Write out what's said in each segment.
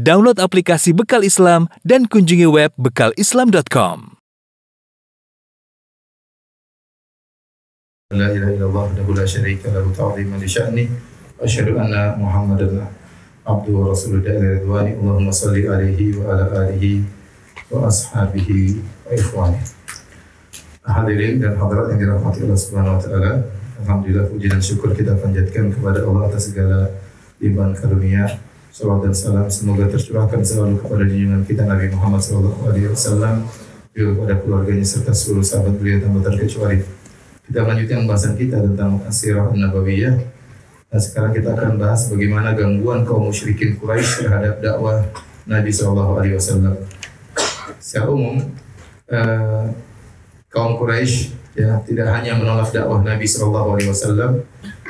Download aplikasi Bekal Islam dan kunjungi web bekalislam.com. لا إله إلا الله لا شريك له لشأنه أشهد أن اللهم عليه وأصحابه Hadirin dan hadirat yang dirahmati Allah Subhanahu wa taala. Alhamdulillah puji dan syukur kita panjatkan kepada Allah atas segala limpahan karunia Salawat dan salam semoga tercurahkan selalu kepada junjungan kita Nabi Muhammad wasallam, juga kepada keluarganya serta seluruh sahabat beliau tanpa terkecuali. Kita melanjutkan pembahasan kita tentang Asirah Nabawiyah. Nah, sekarang kita akan bahas bagaimana gangguan kaum musyrikin Quraisy terhadap dakwah Nabi Shallallahu Alaihi Wasallam. Secara umum, eh, kaum Quraisy ya tidak hanya menolak dakwah Nabi Shallallahu Alaihi Wasallam,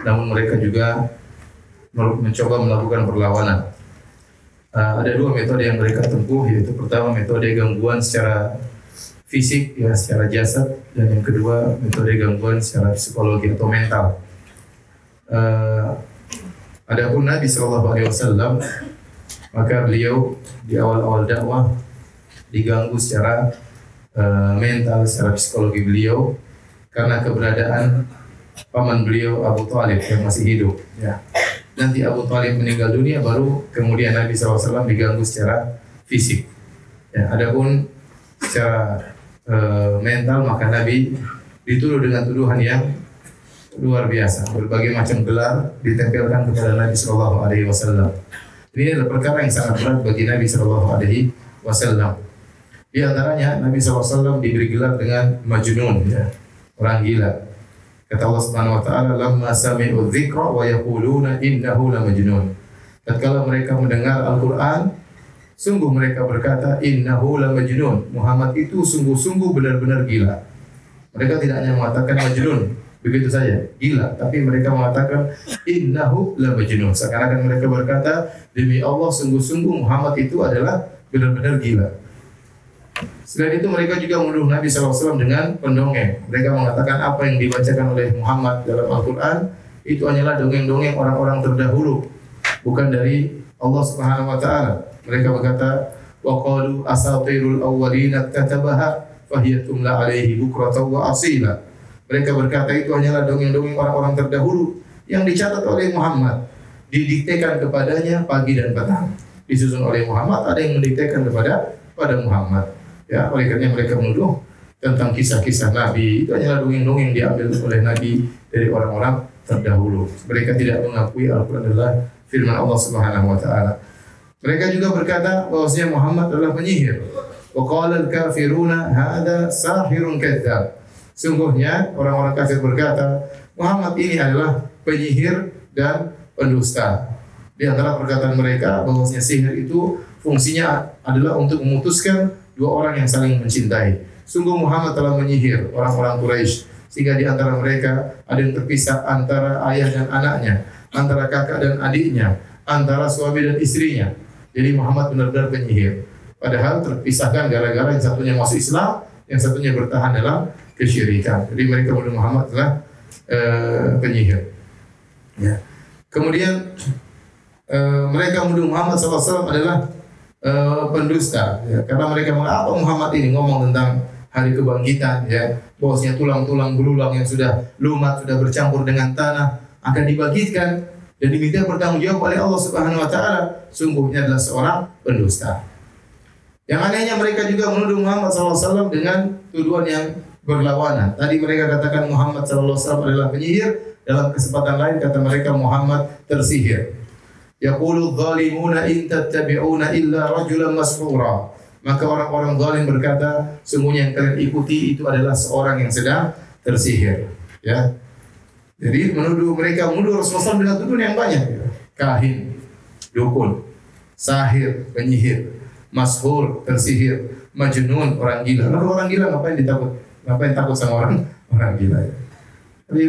namun mereka juga mencoba melakukan perlawanan. Uh, ada dua metode yang mereka tempuh, yaitu pertama metode gangguan secara fisik, ya secara jasad, dan yang kedua metode gangguan secara psikologi atau mental. Uh, Adapun Nabi Shallallahu Alaihi Wasallam, maka beliau di awal-awal dakwah diganggu secara uh, mental, secara psikologi beliau karena keberadaan paman beliau Abu Talib yang masih hidup. Ya nanti Abu Talib meninggal dunia baru kemudian Nabi SAW diganggu secara fisik. Ya, adapun secara e, mental maka Nabi dituduh dengan tuduhan yang luar biasa. Berbagai macam gelar ditempelkan kepada Nabi Shallallahu Alaihi Wasallam. Ini adalah perkara yang sangat berat bagi Nabi Shallallahu Alaihi Wasallam. Di antaranya Nabi SAW diberi gelar dengan majnun, ya, orang gila. Kata Allah Subhanahu wa taala, "Lamma sami'u dzikra wa yaquluna innahu lamajnun." Tatkala mereka mendengar Al-Qur'an, sungguh mereka berkata, "Innahu lamajnun." Muhammad itu sungguh-sungguh benar-benar gila. Mereka tidak hanya mengatakan majnun, begitu saja, gila, tapi mereka mengatakan innahu lamajnun. Seakan-akan mereka berkata, "Demi Allah, sungguh-sungguh Muhammad itu adalah benar-benar gila." Selain itu mereka juga menuduh Nabi SAW dengan pendongeng. Mereka mengatakan apa yang dibacakan oleh Muhammad dalam Al-Quran itu hanyalah dongeng-dongeng orang-orang terdahulu, bukan dari Allah Subhanahu Wa Taala. Mereka berkata, "Waqalu asatirul awwalin katabaha fahiyatum la alaihi bukratan wa asila." Mereka berkata itu hanyalah dongeng-dongeng orang-orang terdahulu yang dicatat oleh Muhammad, didiktekan kepadanya pagi dan petang. Disusun oleh Muhammad, ada yang mendiktekan kepada pada Muhammad. Ya, oleh karena mereka menuduh tentang kisah-kisah Nabi itu hanyalah dongeng-dongeng diambil oleh Nabi dari orang-orang terdahulu. Mereka tidak mengakui Al-Quran adalah firman Allah Subhanahu wa taala. Mereka juga berkata bahwasanya Muhammad adalah penyihir. Wa qala al-kafiruna hadza sahirun kadzdzab. Sungguhnya orang-orang kafir berkata, Muhammad ini adalah penyihir dan pendusta. Di antara perkataan mereka bahwasanya sihir itu fungsinya adalah untuk memutuskan dua orang yang saling mencintai. Sungguh Muhammad telah menyihir orang-orang Quraisy sehingga di antara mereka ada yang terpisah antara ayah dan anaknya, antara kakak dan adiknya, antara suami dan istrinya. Jadi Muhammad benar-benar penyihir. Padahal terpisahkan gara-gara yang satunya masuk Islam, yang satunya bertahan dalam kesyirikan. Jadi mereka menuduh Muhammad adalah uh, penyihir. Ya. Kemudian uh, mereka menuduh Muhammad SAW adalah uh, pendusta ya. karena mereka mengapa Muhammad ini ngomong tentang hari kebangkitan ya bahwasanya tulang-tulang belulang yang sudah lumat sudah bercampur dengan tanah akan dibangkitkan dan diminta bertanggung jawab oleh Allah Subhanahu wa taala sungguhnya adalah seorang pendusta yang anehnya mereka juga menuduh Muhammad SAW dengan tuduhan yang berlawanan. Tadi mereka katakan Muhammad SAW adalah penyihir, dalam kesempatan lain kata mereka Muhammad tersihir. Yaqulu dhalimuna in tattabi'una illa rajulan masfura. Maka orang-orang zalim berkata, sungguhnya yang kalian ikuti itu adalah seorang yang sedang tersihir. Ya. Jadi menuduh mereka menuduh Rasulullah dengan tuduhan yang banyak. Ya. Kahin, dukun, sahir, penyihir, mashur, tersihir, majnun, orang gila. Lalu orang gila ngapain ditakut? Ngapain takut sama orang orang gila ya? Tapi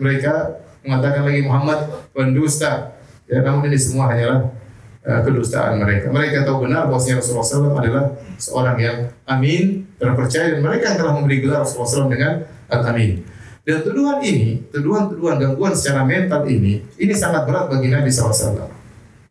mereka mengatakan lagi Muhammad pendusta, Ya, namun ini semua hanyalah uh, kedustaan mereka. Mereka tahu benar bahwasanya Rasulullah SAW adalah seorang yang amin, terpercaya dan mereka yang telah memberi gelar Rasulullah SAW dengan al-amin. Dan tuduhan ini, tuduhan-tuduhan gangguan secara mental ini, ini sangat berat bagi Nabi SAW.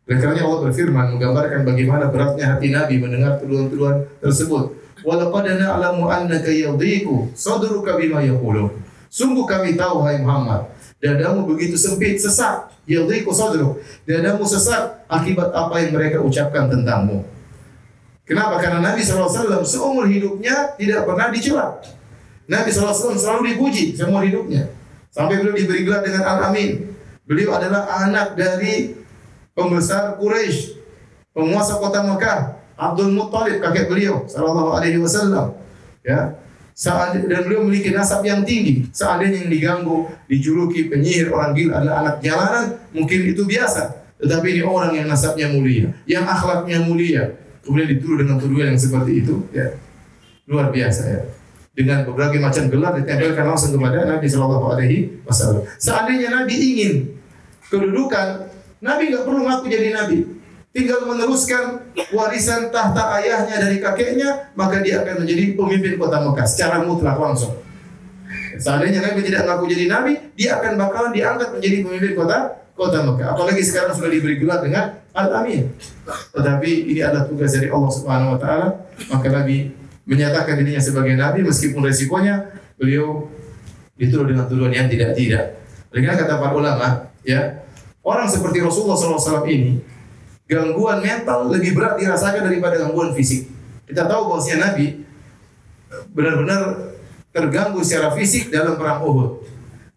Oleh karena Allah berfirman menggambarkan bagaimana beratnya hati Nabi mendengar tuduhan-tuduhan tersebut. Walaqad na'lamu annaka yadhiqu sadruka bima yaqulun. Sungguh kami tahu hai Muhammad, dadamu begitu sempit, sesak, yadhiqu sadruk. Dadamu sesak akibat apa yang mereka ucapkan tentangmu. Kenapa? Karena Nabi SAW seumur hidupnya tidak pernah dicela. Nabi SAW selalu dipuji seumur hidupnya. Sampai beliau diberi gelar dengan Al-Amin. Beliau adalah anak dari pembesar Quraisy, penguasa kota Mekah, Abdul Muttalib kakek beliau sallallahu alaihi wasallam. Ya. Saat, dan beliau memiliki nasab yang tinggi. Seandainya yang diganggu, dijuluki penyihir orang gila adalah anak jalanan, mungkin itu biasa. Tetapi ini orang yang nasabnya mulia, yang akhlaknya mulia, kemudian dituduh dengan tuduhan yang seperti itu, ya luar biasa ya. Dengan berbagai macam gelar ditempelkan langsung kepada Nabi Shallallahu Alaihi Wasallam. Seandainya Nabi ingin kedudukan, Nabi nggak perlu ngaku jadi Nabi. Tinggal meneruskan warisan tahta ayahnya dari kakeknya, maka dia akan menjadi pemimpin kota Mekah secara mutlak langsung. Seandainya Nabi tidak ngaku jadi Nabi, dia akan bakalan diangkat menjadi pemimpin kota kota Mekah. Apalagi sekarang sudah diberi gelar dengan Al-Amin. Tetapi ini adalah tugas dari Allah Subhanahu wa taala, maka Nabi menyatakan dirinya sebagai nabi meskipun resikonya beliau dituduh dengan tuduhan yang tidak-tidak. Oleh karena kata para ulama, ya, orang seperti Rasulullah SAW ini gangguan mental lebih berat dirasakan daripada gangguan fisik. Kita tahu bahwasanya Nabi benar-benar terganggu secara fisik dalam perang Uhud.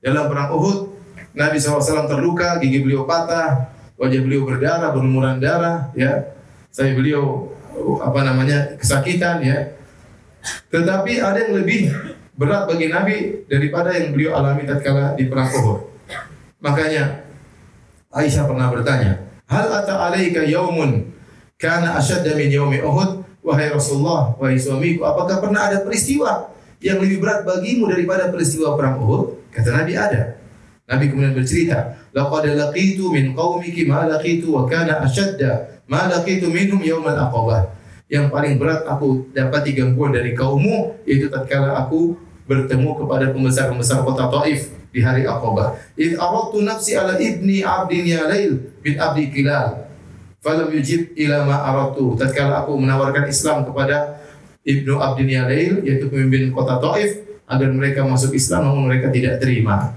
Dalam perang Uhud, Nabi SAW terluka, gigi beliau patah, wajah beliau berdarah, berlumuran darah, ya. Saya beliau apa namanya kesakitan, ya. Tetapi ada yang lebih berat bagi Nabi daripada yang beliau alami tatkala di perang Uhud. Makanya Aisyah pernah bertanya, "Hal ata alaika yaumun kana ashadda min yaumi Uhud?" Wahai Rasulullah, wahai suamiku, apakah pernah ada peristiwa yang lebih berat bagimu daripada peristiwa perang Uhud? Kata Nabi ada. Nabi kemudian bercerita, "Laqad laqitu min qaumiki ma laqitu wa kana ashadda ma laqitu minhum yaumal aqabah." Yang paling berat aku dapat gangguan dari kaummu yaitu tatkala aku bertemu kepada pembesar-pembesar kota Taif di hari Aqabah. Id aradtu nafsi ala ibni abdin ya lail bin abdi kilal. Falam yujib ila ma aradtu. Tatkala aku menawarkan Islam kepada Ibnu Abdin Yalail yaitu pemimpin kota Taif agar mereka masuk Islam namun mereka tidak terima.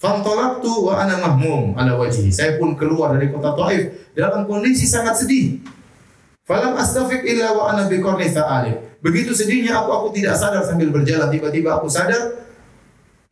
Fantolaktu wa ana mahmum ala wajhi. Saya pun keluar dari kota Taif dalam kondisi sangat sedih. Falam astafiq illa wa ana biqarni. Begitu sedihnya aku aku tidak sadar sambil berjalan tiba-tiba aku sadar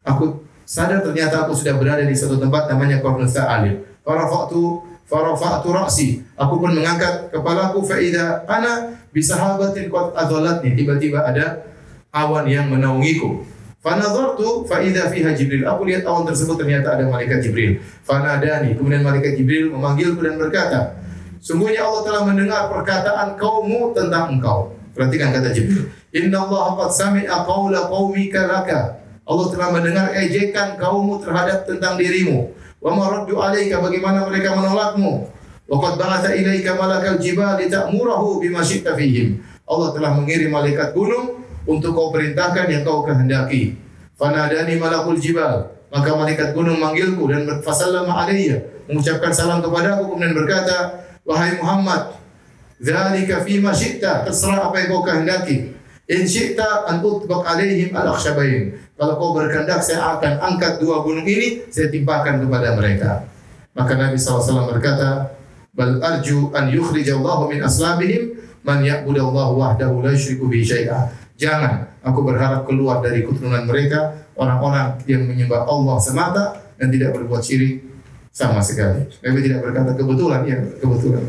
aku sadar ternyata aku sudah berada di satu tempat namanya Qarnu Tha'alib. Farafa'tu farafa'tu ra'si. Aku pun mengangkat kepalaku fa idza ana bisahabatin qad adallatni. Tiba-tiba ada awan yang menaungiku. Fanadhartu fa idza fiha Jibril. Aku lihat awan tersebut ternyata ada malaikat Jibril. Fanadani. Kemudian malaikat Jibril memanggilku dan berkata, Sungguhnya Allah telah mendengar perkataan kaummu tentang engkau. Perhatikan kata Jibril. Inna Allah qad sami'a qawla qaumika laka. Allah telah mendengar ejekan kaummu terhadap tentang dirimu. Wa ma raddu alaika bagaimana mereka menolakmu. Wa ba'atha ilaika malakal jibal lita'murahu bima syi'ta fihim. Allah telah mengirim malaikat gunung untuk kau perintahkan yang kau kehendaki. Fanadani malakul jibal. Maka malaikat gunung manggilku dan fasallama alayya. Mengucapkan salam kepadaku kemudian berkata, Wahai Muhammad, Zalika fima syi'ta, terserah apa yang kau kehendaki. In syi'ta an utbaq alaihim al-akhshabain. Kalau kau berkehendak, saya akan angkat dua gunung ini, saya timpakan kepada mereka. Maka Nabi SAW berkata, Bal arju an yukhrijallahu min aslabihim man ya'budallahu wahdahu la yusyriku bihi syai'a. Jangan aku berharap keluar dari keturunan mereka orang-orang yang menyembah Allah semata dan tidak berbuat syirik sama sekali. Nabi tidak berkata kebetulan, ya kebetulan.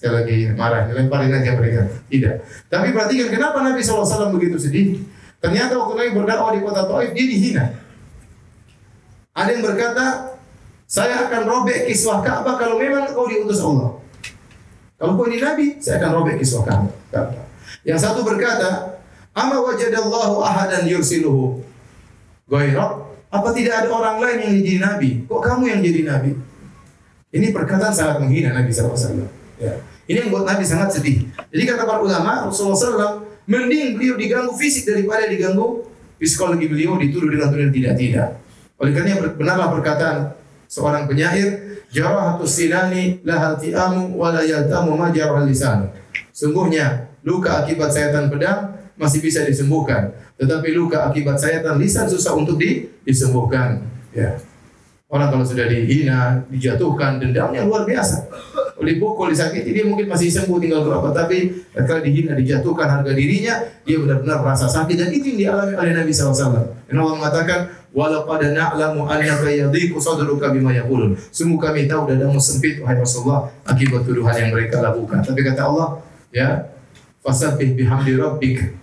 Saya lagi marah, lemparin aja mereka. Tidak. Tapi perhatikan kenapa Nabi SAW begitu sedih. Ternyata waktu Nabi berdakwah di kota Taif, dia dihina. Ada yang berkata, saya akan robek kiswah Ka'bah kalau memang kau diutus Allah. Kalau kau ini Nabi, saya akan robek kiswah Ka'bah. Yang satu berkata, Ama wajadallahu ahadan yursiluhu. Goyrok, apa tidak ada orang lain yang jadi nabi? Kok kamu yang jadi nabi? Ini perkataan sangat menghina Nabi SAW. Ya. Ini yang buat Nabi sangat sedih. Jadi kata para ulama, Rasulullah SAW mending beliau diganggu fisik daripada diganggu psikologi beliau dituduh dengan tuduhan tidak-tidak. Oleh karena benarlah perkataan seorang penyair, jarahatus sinani lahal ti'amu wa la yaltamu ma lisanu. Sungguhnya luka akibat sayatan pedang masih bisa disembuhkan, tetapi luka akibat sayatan lisan susah untuk di, disembuhkan. Ya. Orang kalau sudah dihina, dijatuhkan, dendamnya luar biasa. Dipukul, disakiti, dia mungkin masih sembuh tinggal berapa. Tapi kalau dihina, dijatuhkan harga dirinya, dia benar-benar merasa sakit. Dan itu yang dialami oleh Nabi SAW. Dan Allah mengatakan, Walau pada na'lamu annaka yadhiku sadruka bima yaqulun. Sungguh kami tahu dadamu sempit wahai Rasulullah akibat tuduhan yang mereka lakukan. Tapi kata Allah, ya, fasabbih bihamdi rabbik.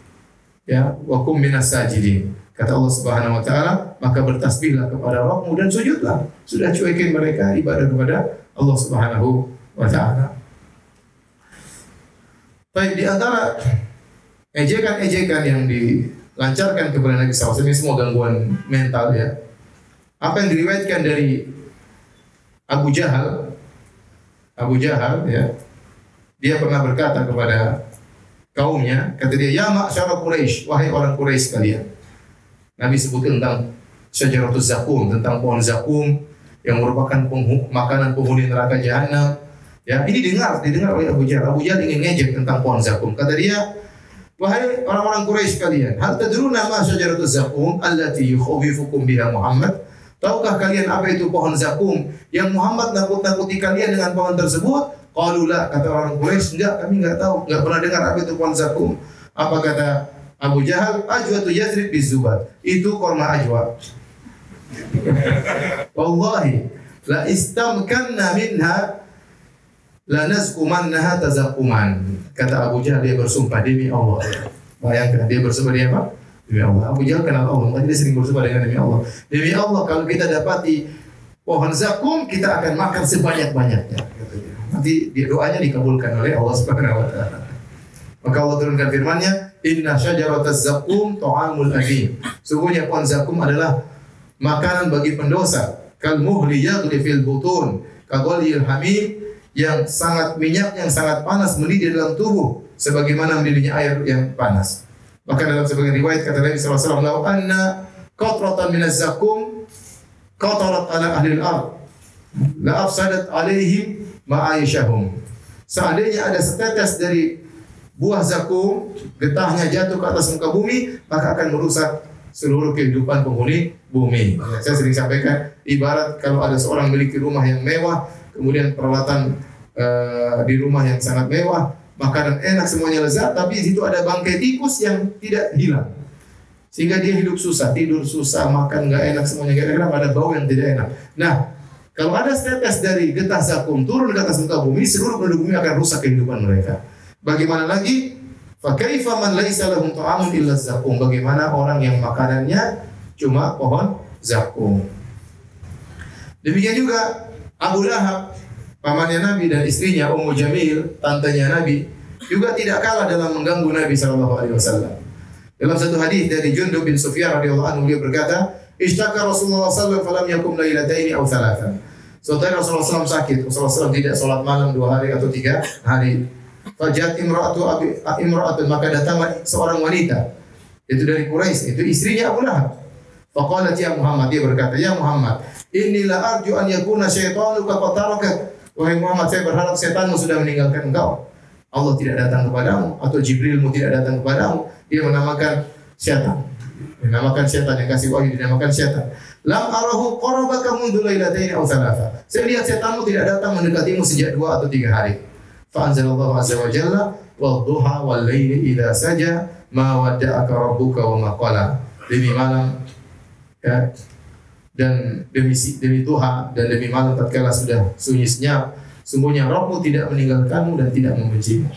Ya, wa kum minas sajidin. Kata Allah Subhanahu wa taala, maka bertasbihlah kepada Rabbmu dan sujudlah. Sudah cuekin mereka ibadah kepada Allah Subhanahu wa. Baik di antara ejekan-ejekan yang dilancarkan kepada Nabi SAW ini semua gangguan mental ya. Apa yang diriwayatkan dari Abu Jahal, Abu Jahal ya, dia pernah berkata kepada kaumnya, kata dia, ya masyarakat Quraisy, wahai orang Quraisy sekalian. Nabi sebutkan tentang syajaratul zakum, tentang pohon zakum yang merupakan makanan penghuni neraka jahanam. Ya, ini dengar, didengar oleh Abu Jahal. Abu Jahal ingin ngejek tentang pohon zakum. Kata dia, wahai orang-orang Quraisy kalian, hal tadruna ma syajaratul zakum allati yukhawifukum biha Muhammad? Tahukah kalian apa itu pohon zakum yang Muhammad nakut-nakuti kalian dengan pohon tersebut? Qalu la, kata orang Quraisy, enggak, kami enggak tahu, enggak pernah dengar apa itu pohon zakum. Apa kata Abu Jahal, ajwa tu Yazrib bizubat. Itu korma ajwa. Wallahi, la istamkanna minha la nazkumannaha tazakuman. Kata Abu Jahal dia bersumpah demi Allah. Bayangkan dia bersumpah demi apa? Demi Allah. Abu Jahal kenal Allah, makanya dia sering bersumpah dengan demi Allah. Demi Allah kalau kita dapati pohon zakum, kita akan makan sebanyak-banyaknya. Nanti doanya dikabulkan oleh Allah Subhanahu wa taala. Maka Allah turunkan firman-Nya, Inna syajarataz zakum ta'amul adim. Sungguhnya pohon zakum adalah makanan bagi pendosa. Kal muhli yaghli fil butun. Kaghalil hamim yang sangat minyak yang sangat panas mendidih dalam tubuh sebagaimana mendidihnya air yang panas. Maka dalam sebagian riwayat kata Nabi wasallam, "Lau anna qatratan minaz zakum qatarat ala ahli al-ard la afsadat alaihim ma'aishahum." Seandainya ada setetes dari buah zakum getahnya jatuh ke atas muka bumi maka akan merusak seluruh kehidupan penghuni bumi. Saya sering sampaikan ibarat kalau ada seorang memiliki rumah yang mewah kemudian peralatan uh, di rumah yang sangat mewah makanan enak semuanya lezat tapi di situ ada bangkai tikus yang tidak hilang sehingga dia hidup susah tidur susah makan nggak enak semuanya enak ada bau yang tidak enak. Nah kalau ada setetes dari getah zakum turun ke atas muka bumi seluruh penduduk bumi akan rusak kehidupan mereka. Bagaimana lagi? Fakaifa man laisa lahum ta'amun illa zakum. Bagaimana orang yang makanannya cuma pohon zakum. Demikian juga Abu Lahab, pamannya Nabi dan istrinya Ummu Jamil, tantenya Nabi, juga tidak kalah dalam mengganggu Nabi sallallahu alaihi wasallam. Dalam satu hadis dari Jundub bin Sufyan radhiyallahu anhu dia berkata, "Ishtaka Rasulullah sallallahu falam yakum lailataini aw thalathan." Suatu hari Rasulullah SAW sakit, Rasulullah SAW tidak sholat malam dua hari atau tiga hari. Fajat imra'atu abi imra'atun maka datang seorang wanita itu dari Quraisy itu istrinya Abu Lahab. Faqalat ya Muhammad dia berkata ya Muhammad inilah arju an yakuna syaitanuka qataraka wahai Muhammad saya berharap setanmu sudah meninggalkan engkau. Allah tidak datang kepadamu atau Jibrilmu tidak datang kepadamu. Dia menamakan setan. Dinamakan setan yang kasih wahyu dinamakan setan. Lam arahu qarabaka mundu lailataini aw thalatha. Saya lihat setanmu tidak datang mendekatimu sejak dua atau tiga hari. Fa anzalallahu azza wa jalla wal duha wal laili idza saja ma wadda'aka rabbuka wa ma qala. Demi malam ya, dan demi demi duha dan demi malam tatkala sudah sunyi senyap sungguhnya Rabbmu tidak meninggalkanmu dan tidak membencimu.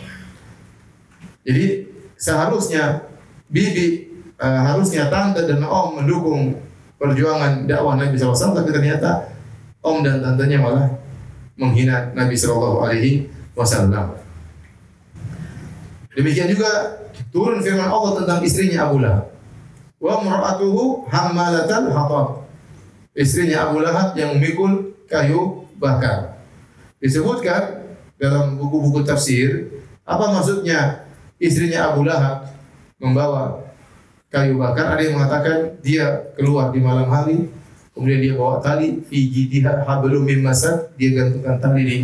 Jadi seharusnya bibi uh, harusnya tante dan om mendukung perjuangan dakwah Nabi SAW, tapi ternyata om dan tantenya malah menghina Nabi Shallallahu Alaihi Wasallam. Demikian juga turun firman Allah tentang istrinya Abu Lahab. Wa mur'atuhu hammalatal hatab. Istrinya Abu Lahab yang memikul kayu bakar. Disebutkan dalam buku-buku tafsir, apa maksudnya istrinya Abu Lahab membawa kayu bakar. Ada yang mengatakan dia keluar di malam hari Kemudian dia bawa tali masad, dia gantungkan tali di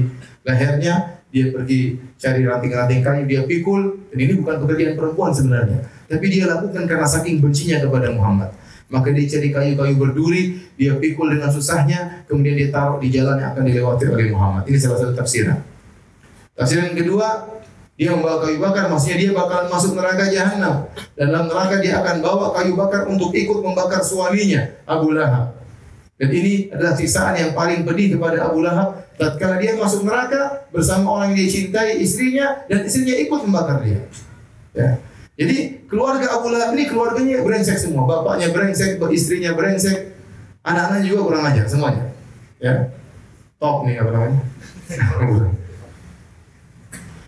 lehernya, dia pergi cari ranting-ranting kayu, dia pikul. Dan ini bukan pekerjaan perempuan sebenarnya, tapi dia lakukan karena saking bencinya kepada Muhammad. Maka dia cari kayu-kayu berduri, dia pikul dengan susahnya, kemudian dia taruh di jalan yang akan dilewati oleh Muhammad. Ini salah satu tafsiran. Tafsiran kedua, dia membawa kayu bakar, maksudnya dia bakalan masuk neraka jahanam. Dan dalam neraka dia akan bawa kayu bakar untuk ikut membakar suaminya, Abu Lahab. Dan ini adalah siksaan yang paling pedih kepada Abu Lahab. Tatkala dia masuk neraka bersama orang yang dia cintai, istrinya, dan istrinya ikut membakar dia. Ya. Jadi keluarga Abu Lahab ini keluarganya brengsek semua. Bapaknya brengsek, istrinya brengsek, anak-anaknya juga kurang ajar semuanya. Ya. Top nih apa namanya?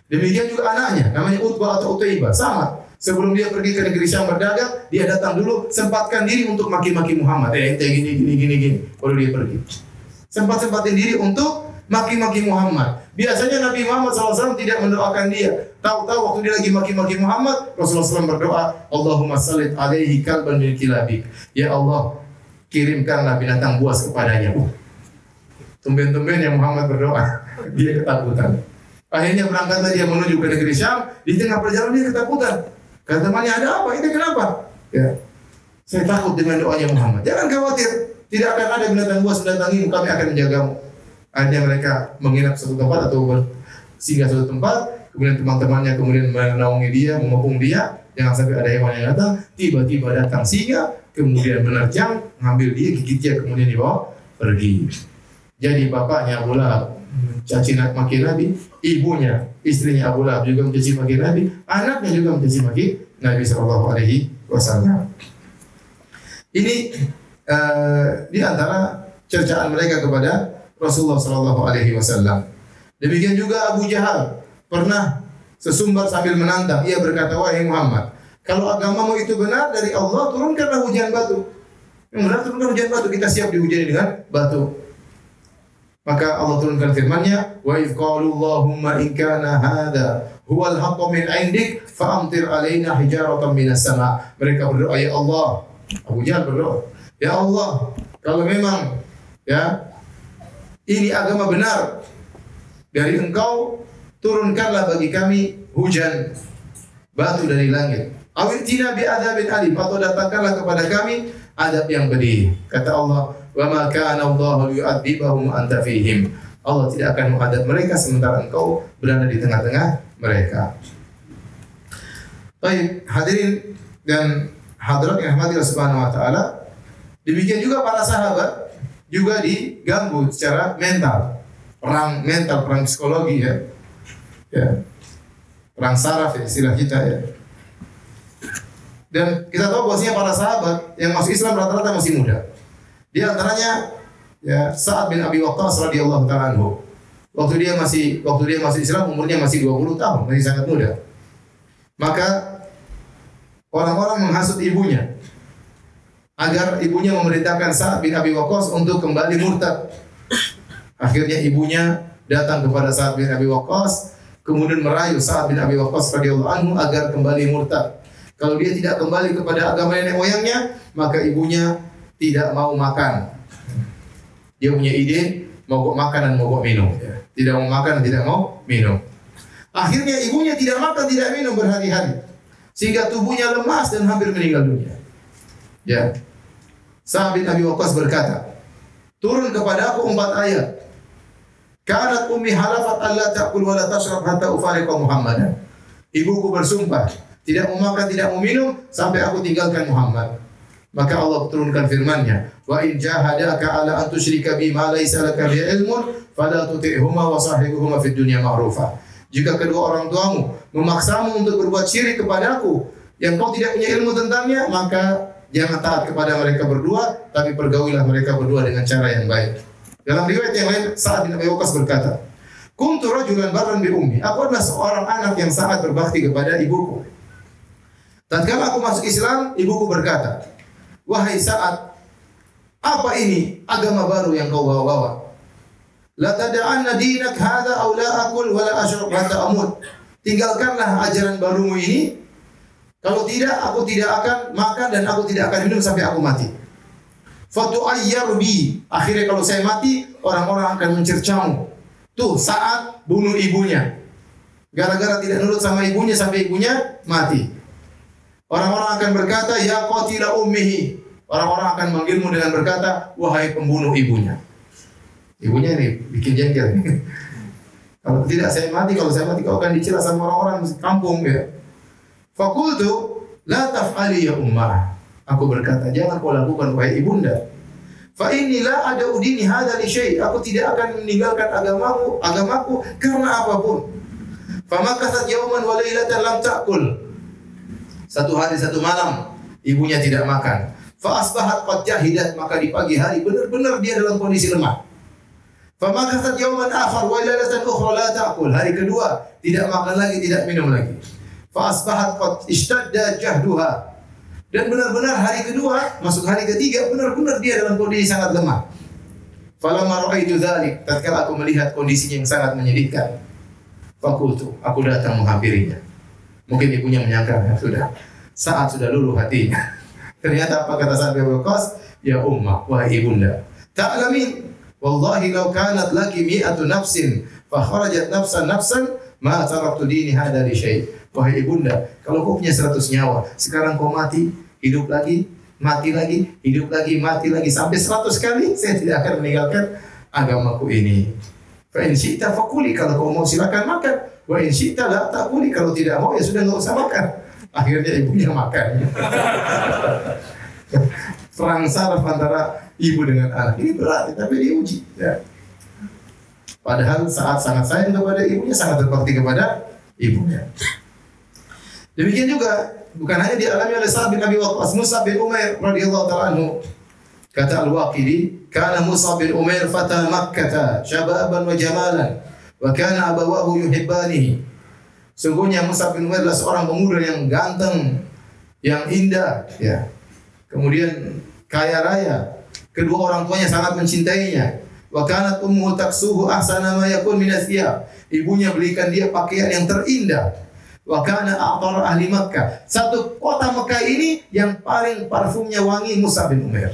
Demikian juga anaknya, namanya Utbah atau Utaibah, sama. Sebelum dia pergi ke negeri Syam berdagang, dia datang dulu sempatkan diri untuk maki-maki Muhammad. Eh, ente gini gini gini gini. Dia pergi. Sempat sempatin diri untuk maki-maki Muhammad. Biasanya Nabi Muhammad SAW tidak mendoakan dia. Tahu-tahu waktu dia lagi maki-maki Muhammad, Rasulullah SAW berdoa, Allahumma sallit alaihi kalban min kilabik. Ya Allah, kirimkanlah binatang buas kepadanya. Uh, tumben-tumben yang Muhammad berdoa, dia ketakutan. Akhirnya berangkatlah dia menuju ke negeri Syam. Di tengah perjalanan dia ketakutan. Kata temannya, ada apa? Ini kenapa? Ya. Saya takut dengan doanya Muhammad. Jangan khawatir. Tidak akan ada binatang buas mendatangimu. Kami akan menjagamu. Akhirnya mereka menginap satu tempat atau singgah satu tempat. Kemudian teman-temannya kemudian menaungi dia, mengepung dia. Jangan sampai ada hewan yang datang. Tiba-tiba datang singa, kemudian menerjang, ngambil dia, gigit dia, kemudian dibawa pergi. Jadi bapaknya Abu Lahab mencaci maki Nabi, ibunya, istrinya Abu Lahab juga mencaci maki Nabi, anaknya juga mencaci maki Nabi Shallallahu Alaihi Wasallam. Ini uh, di antara cercaan mereka kepada Rasulullah Shallallahu Alaihi Wasallam. Demikian juga Abu Jahal pernah sesumbar sambil menantang. Ia berkata, wahai Muhammad, kalau agamamu itu benar dari Allah, turunkanlah hujan batu. Yang benar turunkan hujan batu, kita siap dihujani dengan batu. Maka Allah turunkan firman-Nya, "Wa idh qalu Allahumma in kana hadha huwal haqqu min 'indik fa'amtir 'alaina hijaratan minas sama." Mereka berdoa, "Ya Allah." Abu Jahal berdoa, "Ya Allah, kalau memang ya ini agama benar dari Engkau, turunkanlah bagi kami hujan batu dari langit. Awitina bi adzabin alim atau datangkanlah kepada kami adab yang pedih." Kata Allah, wa ma kana Allah yu'adzibahum anta fihim. Allah tidak akan mengadab mereka sementara engkau berada di tengah-tengah mereka. Baik, hadirin dan hadirat yang rahmati Allah Subhanahu wa taala. Demikian juga para sahabat juga diganggu secara mental. Perang mental, perang psikologi ya. Ya. Perang saraf ya istilah kita ya. Dan kita tahu bahwasanya para sahabat yang masuk Islam rata-rata masih muda. Di antaranya ya Sa'ad bin Abi Waqqas radhiyallahu taala anhu. Waktu dia masih waktu dia masih Islam umurnya masih 20 tahun, masih sangat muda. Maka orang-orang menghasut ibunya agar ibunya memerintahkan Sa'ad bin Abi Waqqas untuk kembali murtad. Akhirnya ibunya datang kepada Sa'ad bin Abi Waqqas kemudian merayu Sa'ad bin Abi Waqqas radhiyallahu anhu agar kembali murtad. Kalau dia tidak kembali kepada agama nenek moyangnya, maka ibunya tidak mau makan. Dia punya ide mogok makan dan mogok minum. Tidak mau makan dan tidak mau minum. Akhirnya ibunya tidak makan, tidak minum berhari-hari. Sehingga tubuhnya lemas dan hampir meninggal dunia. Ya. Sa'ad bin Abi Waqqas berkata, turun kepada aku empat ayat. Kanat ummi halafat alla ta'kul wa la tashrab hatta ufariqa Muhammadan. Ibuku bersumpah, tidak mau makan, tidak mau minum sampai aku tinggalkan Muhammad. Maka Allah turunkan firman-Nya, "Wa in jahadaka ala an tusyrika bi ma laka bi ilmun, fala tuti'huma wa sahibuhuma fid dunya ma'rufa." Jika kedua orang tuamu memaksamu untuk berbuat syirik kepadaku yang kau tidak punya ilmu tentangnya, maka jangan taat kepada mereka berdua, tapi pergaulilah mereka berdua dengan cara yang baik. Dalam riwayat yang lain, Sa'ad bin Abi Waqqas berkata, Kuntu rajulan barran bi ummi. Aku adalah seorang anak yang sangat berbakti kepada ibuku. Tatkala aku masuk Islam, ibuku berkata, Wahai saat apa ini agama baru yang kau bawa-bawa? La tada'anna dinak hadha aw la akul wa la ashrab hatta amut. Tinggalkanlah ajaran barumu ini. Kalau tidak, aku tidak akan makan dan aku tidak akan minum sampai aku mati. Fatu'ayyaru bi. Akhirnya kalau saya mati, orang-orang akan mencercamu. Tuh saat bunuh ibunya. Gara-gara tidak nurut sama ibunya sampai ibunya mati. Orang-orang akan berkata, ya qatila ummihi. Orang-orang akan manggilmu dengan berkata, wahai pembunuh ibunya. Ibunya ini bikin jengkel. kalau tidak saya mati, kalau saya mati kau akan dicela sama orang-orang kampung ya. Fakultu la taf'ali ya ummah. Aku berkata, jangan kau lakukan wahai ibunda. Fa inilah ada udini hada li syai. Aku tidak akan meninggalkan agamamu, agamaku karena apa pun. Famakasat yauman wa lailatan lam ta'kul. Satu hari satu malam ibunya tidak makan. Fa asbahat qad jahidat maka di pagi hari benar-benar dia dalam kondisi lemah. Famakasat yauman akhar wa lailatan ukhra la ta'kul. Hari kedua tidak makan lagi, tidak minum lagi. Fa asbahat qad ishtadda jahduha. Dan benar-benar hari kedua, masuk hari ketiga, benar-benar dia dalam kondisi sangat lemah. Falamma ra'aitu dzalik, tatkala aku melihat kondisinya yang sangat menyedihkan, fakultu, aku datang menghampirinya. Mungkin ibunya menyangka, ya sudah, saat sudah luluh hatinya. Ternyata apa kata Sa'ad Waqqas? Ya ummah, wahai ibunda. Ta'lamin, wallahi law kanat laki mi'atu nafsin, fa kharajat nafsan nafsan, ma taraktu dini hada li syai'. Wahai ibunda, kalau kau punya 100 nyawa, sekarang kau mati, hidup lagi, mati lagi, hidup lagi, mati lagi sampai 100 kali, saya tidak akan meninggalkan agamaku ini. Fa in syi'ta fakuli kalau kau mau silakan makan. Wa in syi'ta la takuli kalau tidak mau ya sudah enggak usah makan. Akhirnya ibunya makan. Perang saraf antara ibu dengan anak ini berat tapi diuji. Ya. Padahal saat sangat sayang kepada ibunya, sangat berbakti kepada ibunya. Demikian juga bukan hanya dialami oleh Sa'ad bin Abi Waqqas, Musa bin Umair radhiyallahu taala anhu. Kata Al-Waqidi, "Kana Musa bin Umair fata Makkah, syababan wa jamalan, wa kana abawahu yuhibbanihi." Sungguhnya Musa bin Umair adalah seorang pemuda yang ganteng, yang indah, ya. Kemudian kaya raya. Kedua orang tuanya sangat mencintainya. Wa kanat ummuhu taksuhu ahsana ma yakun min Ibunya belikan dia pakaian yang terindah Wa kana a'tar ahli Makkah. Satu kota Mekah ini yang paling parfumnya wangi Musa bin Umair.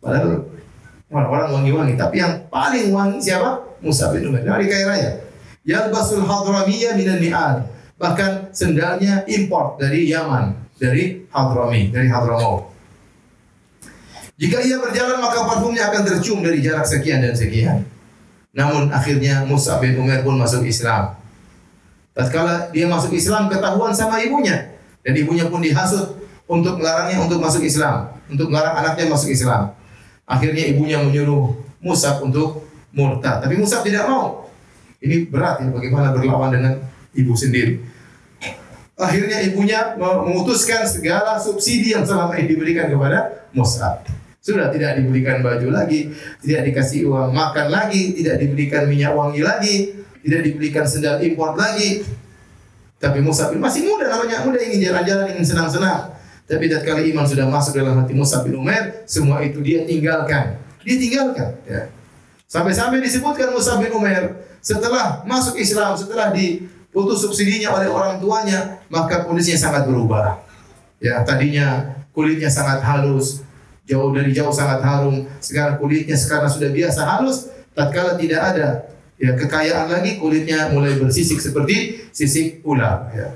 Padahal orang-orang wangi-wangi, tapi yang paling wangi siapa? Musa bin Umair. Dari kaya raya. Yalbasul hadramiyya minan ni'al. Bahkan sendalnya import dari Yaman, dari Hadrami, dari Hadramaut. Jika ia berjalan maka parfumnya akan tercium dari jarak sekian dan sekian. Namun akhirnya Musa bin Umair pun masuk Islam. Tatkala dia masuk Islam ketahuan sama ibunya dan ibunya pun dihasut untuk melarangnya untuk masuk Islam, untuk melarang anaknya masuk Islam. Akhirnya ibunya menyuruh Musa untuk murtad, tapi Musa tidak mau. Ini berat ya bagaimana berlawan dengan ibu sendiri. Akhirnya ibunya memutuskan segala subsidi yang selama ini diberikan kepada Musa. Sudah tidak diberikan baju lagi, tidak dikasih uang makan lagi, tidak diberikan minyak wangi lagi, tidak dibelikan sendal impor lagi. Tapi Musa bin masih muda namanya, muda ingin jalan-jalan, ingin senang-senang. Tapi tatkala iman sudah masuk dalam hati Musa bin Umair, semua itu dia tinggalkan. Dia tinggalkan. Ya. Sampai-sampai disebutkan Musa bin Umair setelah masuk Islam, setelah diputus subsidinya oleh orang tuanya, maka kondisinya sangat berubah. Ya, tadinya kulitnya sangat halus, jauh dari jauh sangat harum. Sekarang kulitnya sekarang sudah biasa halus, tatkala tidak ada ya kekayaan lagi kulitnya mulai bersisik seperti sisik ular ya.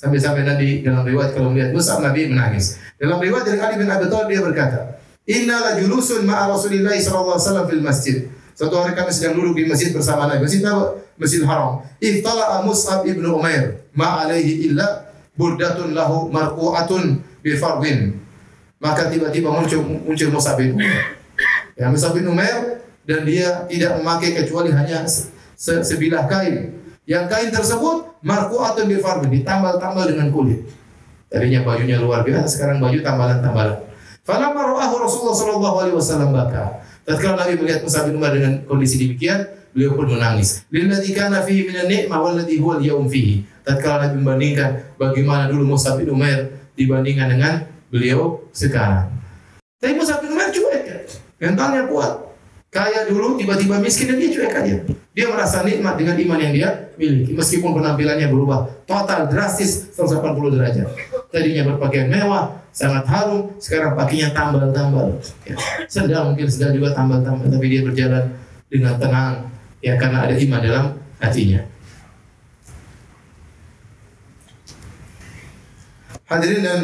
Sampai-sampai Nabi dalam riwayat kalau melihat Musa Nabi menangis. Dalam riwayat dari Ali bin Abi Thalib dia berkata, "Inna la julusun ma'a Rasulillah sallallahu alaihi wasallam fil masjid." Suatu hari kami sedang duduk di masjid bersama Nabi. Masjid apa? Masjid Haram. Iftala'a Mus'ab ibn Umair, ma alaihi illa burdatun lahu marqu'atun bi fardin. Maka tiba-tiba muncul muncul Mus'ab bin Umair. Ya, Mus'ab bin Umair dan dia tidak memakai kecuali hanya se sebilah kain. Yang kain tersebut marku'atun bi farbin, ditambal-tambal dengan kulit. Tadinya bajunya luar biasa, sekarang baju tambalan-tambalan. Falamma ra'ahu Rasulullah sallallahu alaihi wasallam baka. Tatkala Nabi melihat Musa bin Umar dengan kondisi demikian, beliau pun menangis. Lilladzi kana fihi minan ni'mah walladzi huwa al-yawm fihi. Tatkala Nabi membandingkan bagaimana dulu Musa bin Umar dibandingkan dengan beliau sekarang. Tapi Musa bin Umar cuek ya. Mentalnya kuat. Kaya dulu tiba-tiba miskin dan dia cuek aja. Dia merasa nikmat dengan iman yang dia miliki meskipun penampilannya berubah total drastis 180 derajat. Tadinya berpakaian mewah, sangat harum, sekarang pakainya tambal-tambal. Ya. Sedang mungkin sedang juga tambal-tambal tapi dia berjalan dengan tenang ya karena ada iman dalam hatinya. Hadirin dan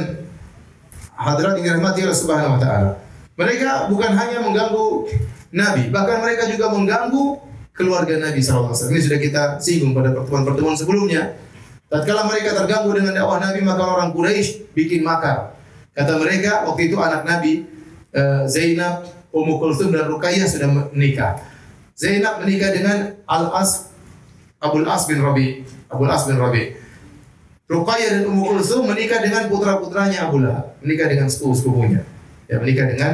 hadirat yang dirahmati Allah Subhanahu wa taala. Mereka bukan hanya mengganggu Nabi, bahkan mereka juga mengganggu keluarga Nabi SAW. Ini sudah kita singgung pada pertemuan-pertemuan sebelumnya. Tatkala mereka terganggu dengan dakwah Nabi, maka orang Quraisy bikin makar. Kata mereka, waktu itu anak Nabi, eh, Zainab, Ummu Kulthum dan Ruqayyah sudah menikah. Zainab menikah dengan Al-As, Abul As bin Rabi. Abul As bin Rabi. Ruqayyah dan Ummu Kulthum menikah dengan putra-putranya Abu Lahab. Menikah dengan sepupu-sepupunya. Ya, menikah dengan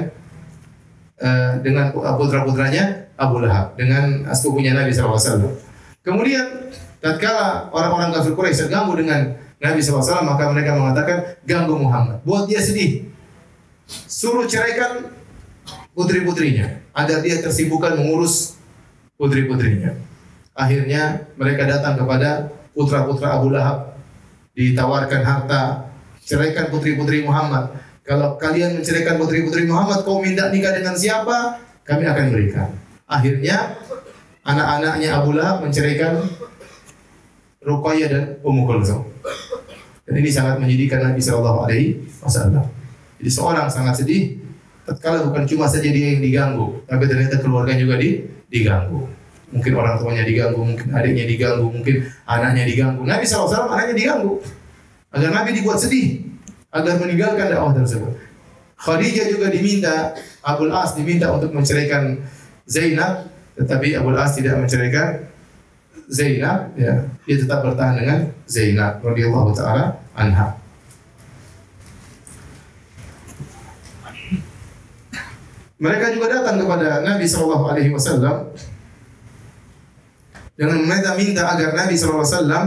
uh, dengan putra-putranya Abu Lahab dengan sepupunya Nabi SAW. Kemudian tatkala orang-orang kafir Quraisy terganggu dengan Nabi SAW maka mereka mengatakan ganggu Muhammad, buat dia sedih. Suruh ceraikan putri-putrinya agar dia tersibukkan mengurus putri-putrinya. Akhirnya mereka datang kepada putra-putra Abu Lahab ditawarkan harta, ceraikan putri-putri Muhammad. Kalau kalian menceraikan putri-putri Muhammad, kau minta nikah dengan siapa? Kami akan berikan. Akhirnya anak-anaknya Abu Lahab menceraikan Ruqayyah dan Ummu Kulthum. Dan ini sangat menyedihkan Nabi Shallallahu Alaihi Wasallam. Jadi seorang sangat sedih tatkala bukan cuma saja dia yang diganggu, tapi ternyata keluarga juga di, diganggu. Mungkin orang tuanya diganggu, mungkin adiknya diganggu, mungkin anaknya diganggu. Nabi SAW anaknya diganggu. Agar Nabi dibuat sedih. Agar meninggalkan dakwah tersebut. Khadijah juga diminta, Abul As diminta untuk menceraikan Zainab. Tetapi Abul As tidak menceraikan Zainab. Ya, dia tetap bertahan dengan Zainab radhiyallahu taala anha. Mereka juga datang kepada Nabi Shallallahu Alaihi Wasallam dengan mereka minta agar Nabi Shallallahu Alaihi Wasallam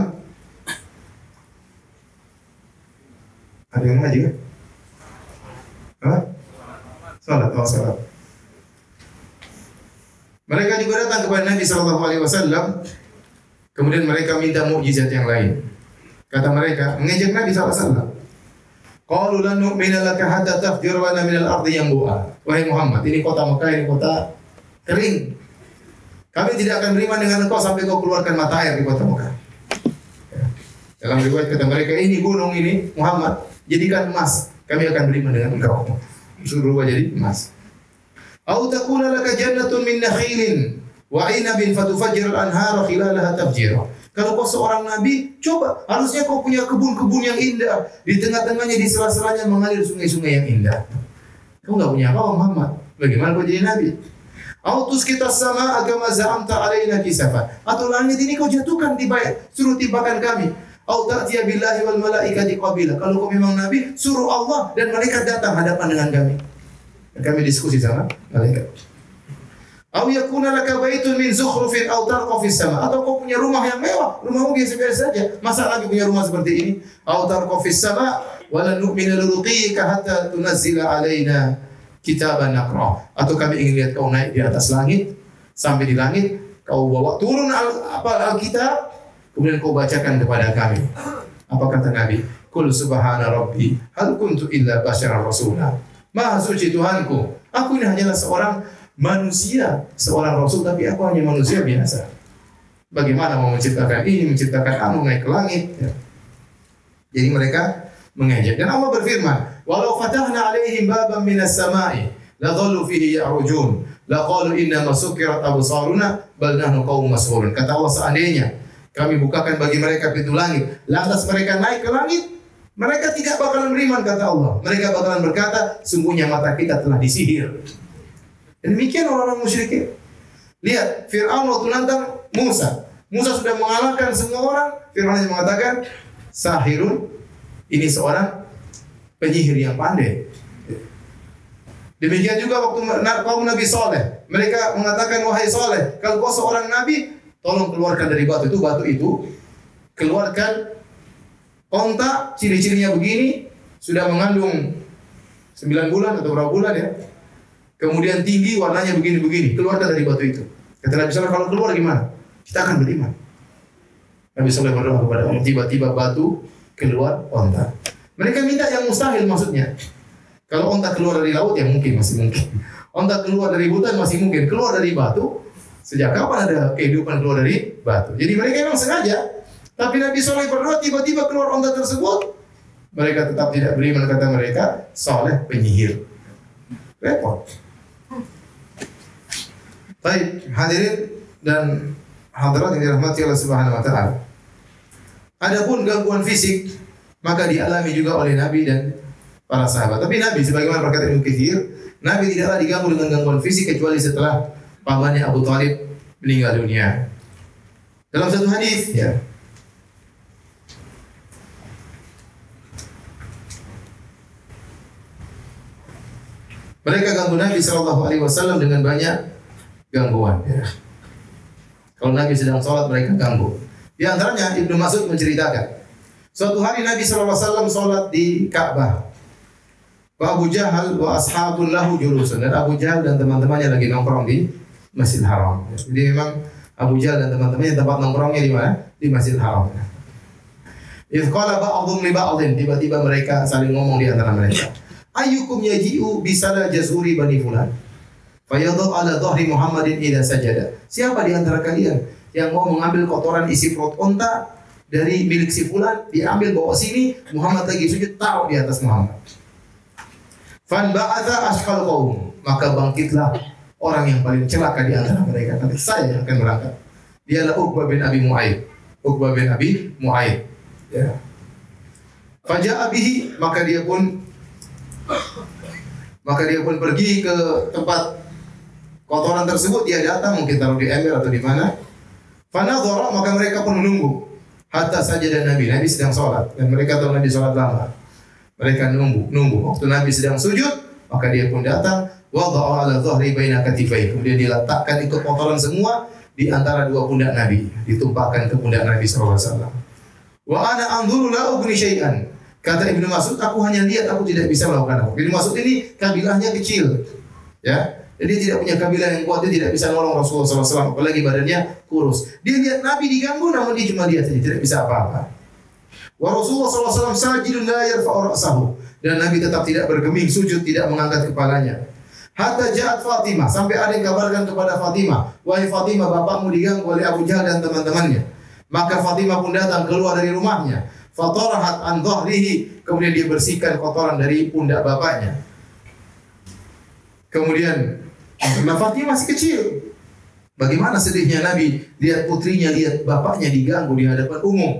ada yang ngaji kan? Apa? Salat, oh salat. Mereka juga datang kepada Nabi Shallallahu Alaihi Wasallam. Kemudian mereka minta mukjizat yang lain. Kata mereka, mengejek Nabi SAW. Qalu lan nu'mina laka hatta tafjir lana min. Wahai Muhammad, ini kota Mekah, ini kota kering. Kami tidak akan beriman dengan engkau sampai kau keluarkan mata air di kota Mekah. Ya. Dalam riwayat kata mereka, ini gunung ini Muhammad, jadikan emas. Kami akan beriman dengan engkau. Suruh rubah jadi emas. Au takuna laka jannatun min nakhilin wa inabin fatufajjir al-anhara khilalaha tafjira. Kalau kau seorang nabi, coba. Harusnya kau punya kebun-kebun yang indah. Di tengah-tengahnya, di sela-selanya mengalir sungai-sungai yang indah. Kau nggak punya apa Muhammad. Bagaimana kau jadi nabi? Autus kita sama agama za'amta alaina kisafa. Atau langit ini kau jatuhkan tiba, suruh tibakan kami. Au ta'tiya billahi wal malaikati qabila. Kalau kau memang nabi, suruh Allah dan malaikat datang hadapan dengan kami. Dan kami diskusi sama malaikat. Au yakuna laka baitun min zukhrufin aw tarqa fis sama. Atau kau punya rumah yang mewah, rumahmu biasa-biasa saja. Masa lagi punya rumah seperti ini? Au tarqa fis sama wa lan nu'mina liruqiyika hatta tunazzila alaina kitaban naqra. Atau kami ingin lihat kau naik di atas langit sampai di langit kau bawa turun al, apa Alkitab kemudian kau bacakan kepada kami. Apa kata Nabi? Kul subhana rabbi hal kuntu illa basyaran rasula. Maha suci Tuhanku, aku ini hanyalah seorang manusia, seorang rasul tapi aku hanya manusia biasa. Bagaimana mau menciptakan ini, menciptakan anu naik ke langit? Ya. Jadi mereka mengejek dan Allah berfirman, "Walau fatahna alaihim baban minas sama'i la dhallu fihi ya'rujun, la qalu inna masukirat absaruna bal nahnu qaumun mas'ulun." Kata Allah seandainya kami bukakan bagi mereka pintu langit, lantas mereka naik ke langit, mereka tidak bakalan beriman kata Allah. Mereka bakalan berkata, sungguhnya mata kita telah disihir. Demikian orang-orang musyrikin. Lihat, Fir'aun waktu nantang Musa. Musa sudah mengalahkan semua orang. Fir'aun hanya mengatakan, sahirun, ini seorang penyihir yang pandai. Demikian juga waktu kaum Nabi Soleh. Mereka mengatakan, wahai Soleh, kalau kau seorang Nabi, tolong keluarkan dari batu itu, batu itu, keluarkan onta, ciri-cirinya begini, sudah mengandung 9 bulan atau berapa bulan ya, kemudian tinggi warnanya begini-begini, keluarkan dari batu itu. Kata Nabi SAW, kalau keluar gimana? Kita akan beriman. Nabi SAW berdoa kepada Allah, tiba-tiba batu keluar onta. Mereka minta yang mustahil maksudnya. Kalau onta keluar dari laut ya mungkin masih mungkin. Onta keluar dari hutan masih mungkin. Keluar dari batu, sejak kapan ada kehidupan keluar dari batu? Jadi mereka memang sengaja. Tapi Nabi Soleh berdoa tiba-tiba keluar onta tersebut. Mereka tetap tidak beriman kata mereka, Soleh penyihir. Repot. Baik, hadirin dan hadirat yang dirahmati Allah Subhanahu wa taala. Adapun gangguan fisik maka dialami juga oleh Nabi dan para sahabat. Tapi Nabi sebagaimana berkata Ibnu Katsir, Nabi tidaklah diganggu dengan gangguan fisik kecuali setelah pamannya Abu Thalib meninggal dunia. Dalam satu hadis ya. Mereka ganggu Nabi Shallallahu Alaihi Wasallam dengan banyak gangguan. Ya. Kalau Nabi sedang sholat mereka ganggu. Di antaranya Ibnu Mas'ud menceritakan, suatu hari Nabi Shallallahu Alaihi Wasallam sholat di Ka'bah. Abu Jahal wa ashabul lahu julusun dan Abu Jahal dan teman-temannya lagi nongkrong di Masjid Haram. Jadi memang Abu Jahal dan teman-temannya tempat nongkrongnya di mana? Di Masjid Haram. Idh qala ba'dhum li ba'dhin tiba-tiba mereka saling ngomong di antara mereka. Ayyukum yaji'u bisala jazuri bani fulan. Fayadhu ala dhahri Muhammadin idza sajada. Siapa di antara kalian yang mau mengambil kotoran isi perut onta dari milik si fulan diambil bawa sini Muhammad lagi sujud taruh di atas Muhammad. Fan ba'atha asqal qaum. Maka bangkitlah orang yang paling celaka di antara mereka. Nanti saya yang akan berangkat. Dialah Uqbah bin Abi Mu'ayyid. Uqbah bin Abi Mu'ayyid. Ya. Faja'a bihi maka dia pun maka dia pun pergi ke tempat kotoran tersebut dia datang mungkin taruh di ember atau di mana. Fanadhara maka mereka pun menunggu hatta saja dan Nabi Nabi sedang sholat dan mereka tahu Nabi sholat lama. Mereka nunggu, nunggu. Waktu Nabi sedang sujud, maka dia pun datang. Wadha'a ala dhahri baina katifai. Kemudian dia letakkan itu kotoran semua di antara dua pundak Nabi. Ditumpahkan ke pundak Nabi SAW. Wa ana anzuru la ugni syai'an. Kata Ibnu Mas'ud, aku hanya lihat, aku tidak bisa melakukan apa. Ibnu Mas'ud ini kabilahnya kecil. Ya, jadi dia tidak punya kabilah yang kuat, dia tidak bisa nolong Rasulullah SAW, apalagi badannya kurus. Dia lihat Nabi diganggu, namun dia cuma lihat saja, tidak bisa apa-apa. Wa Rasulullah SAW sajidun la yarfa'u ra'sahu. Dan Nabi tetap tidak bergeming, sujud, tidak mengangkat kepalanya. Hatta ja'at Fatimah, sampai ada yang kabarkan kepada Fatimah, wahai Fatimah, bapakmu diganggu oleh Abu Jahal dan teman-temannya. Maka Fatimah pun datang keluar dari rumahnya. Fatarahat an dhahrihi, kemudian dia bersihkan kotoran dari pundak bapaknya. Kemudian Nah Fatimah masih kecil. Bagaimana sedihnya Nabi lihat putrinya, lihat bapaknya diganggu di hadapan umum.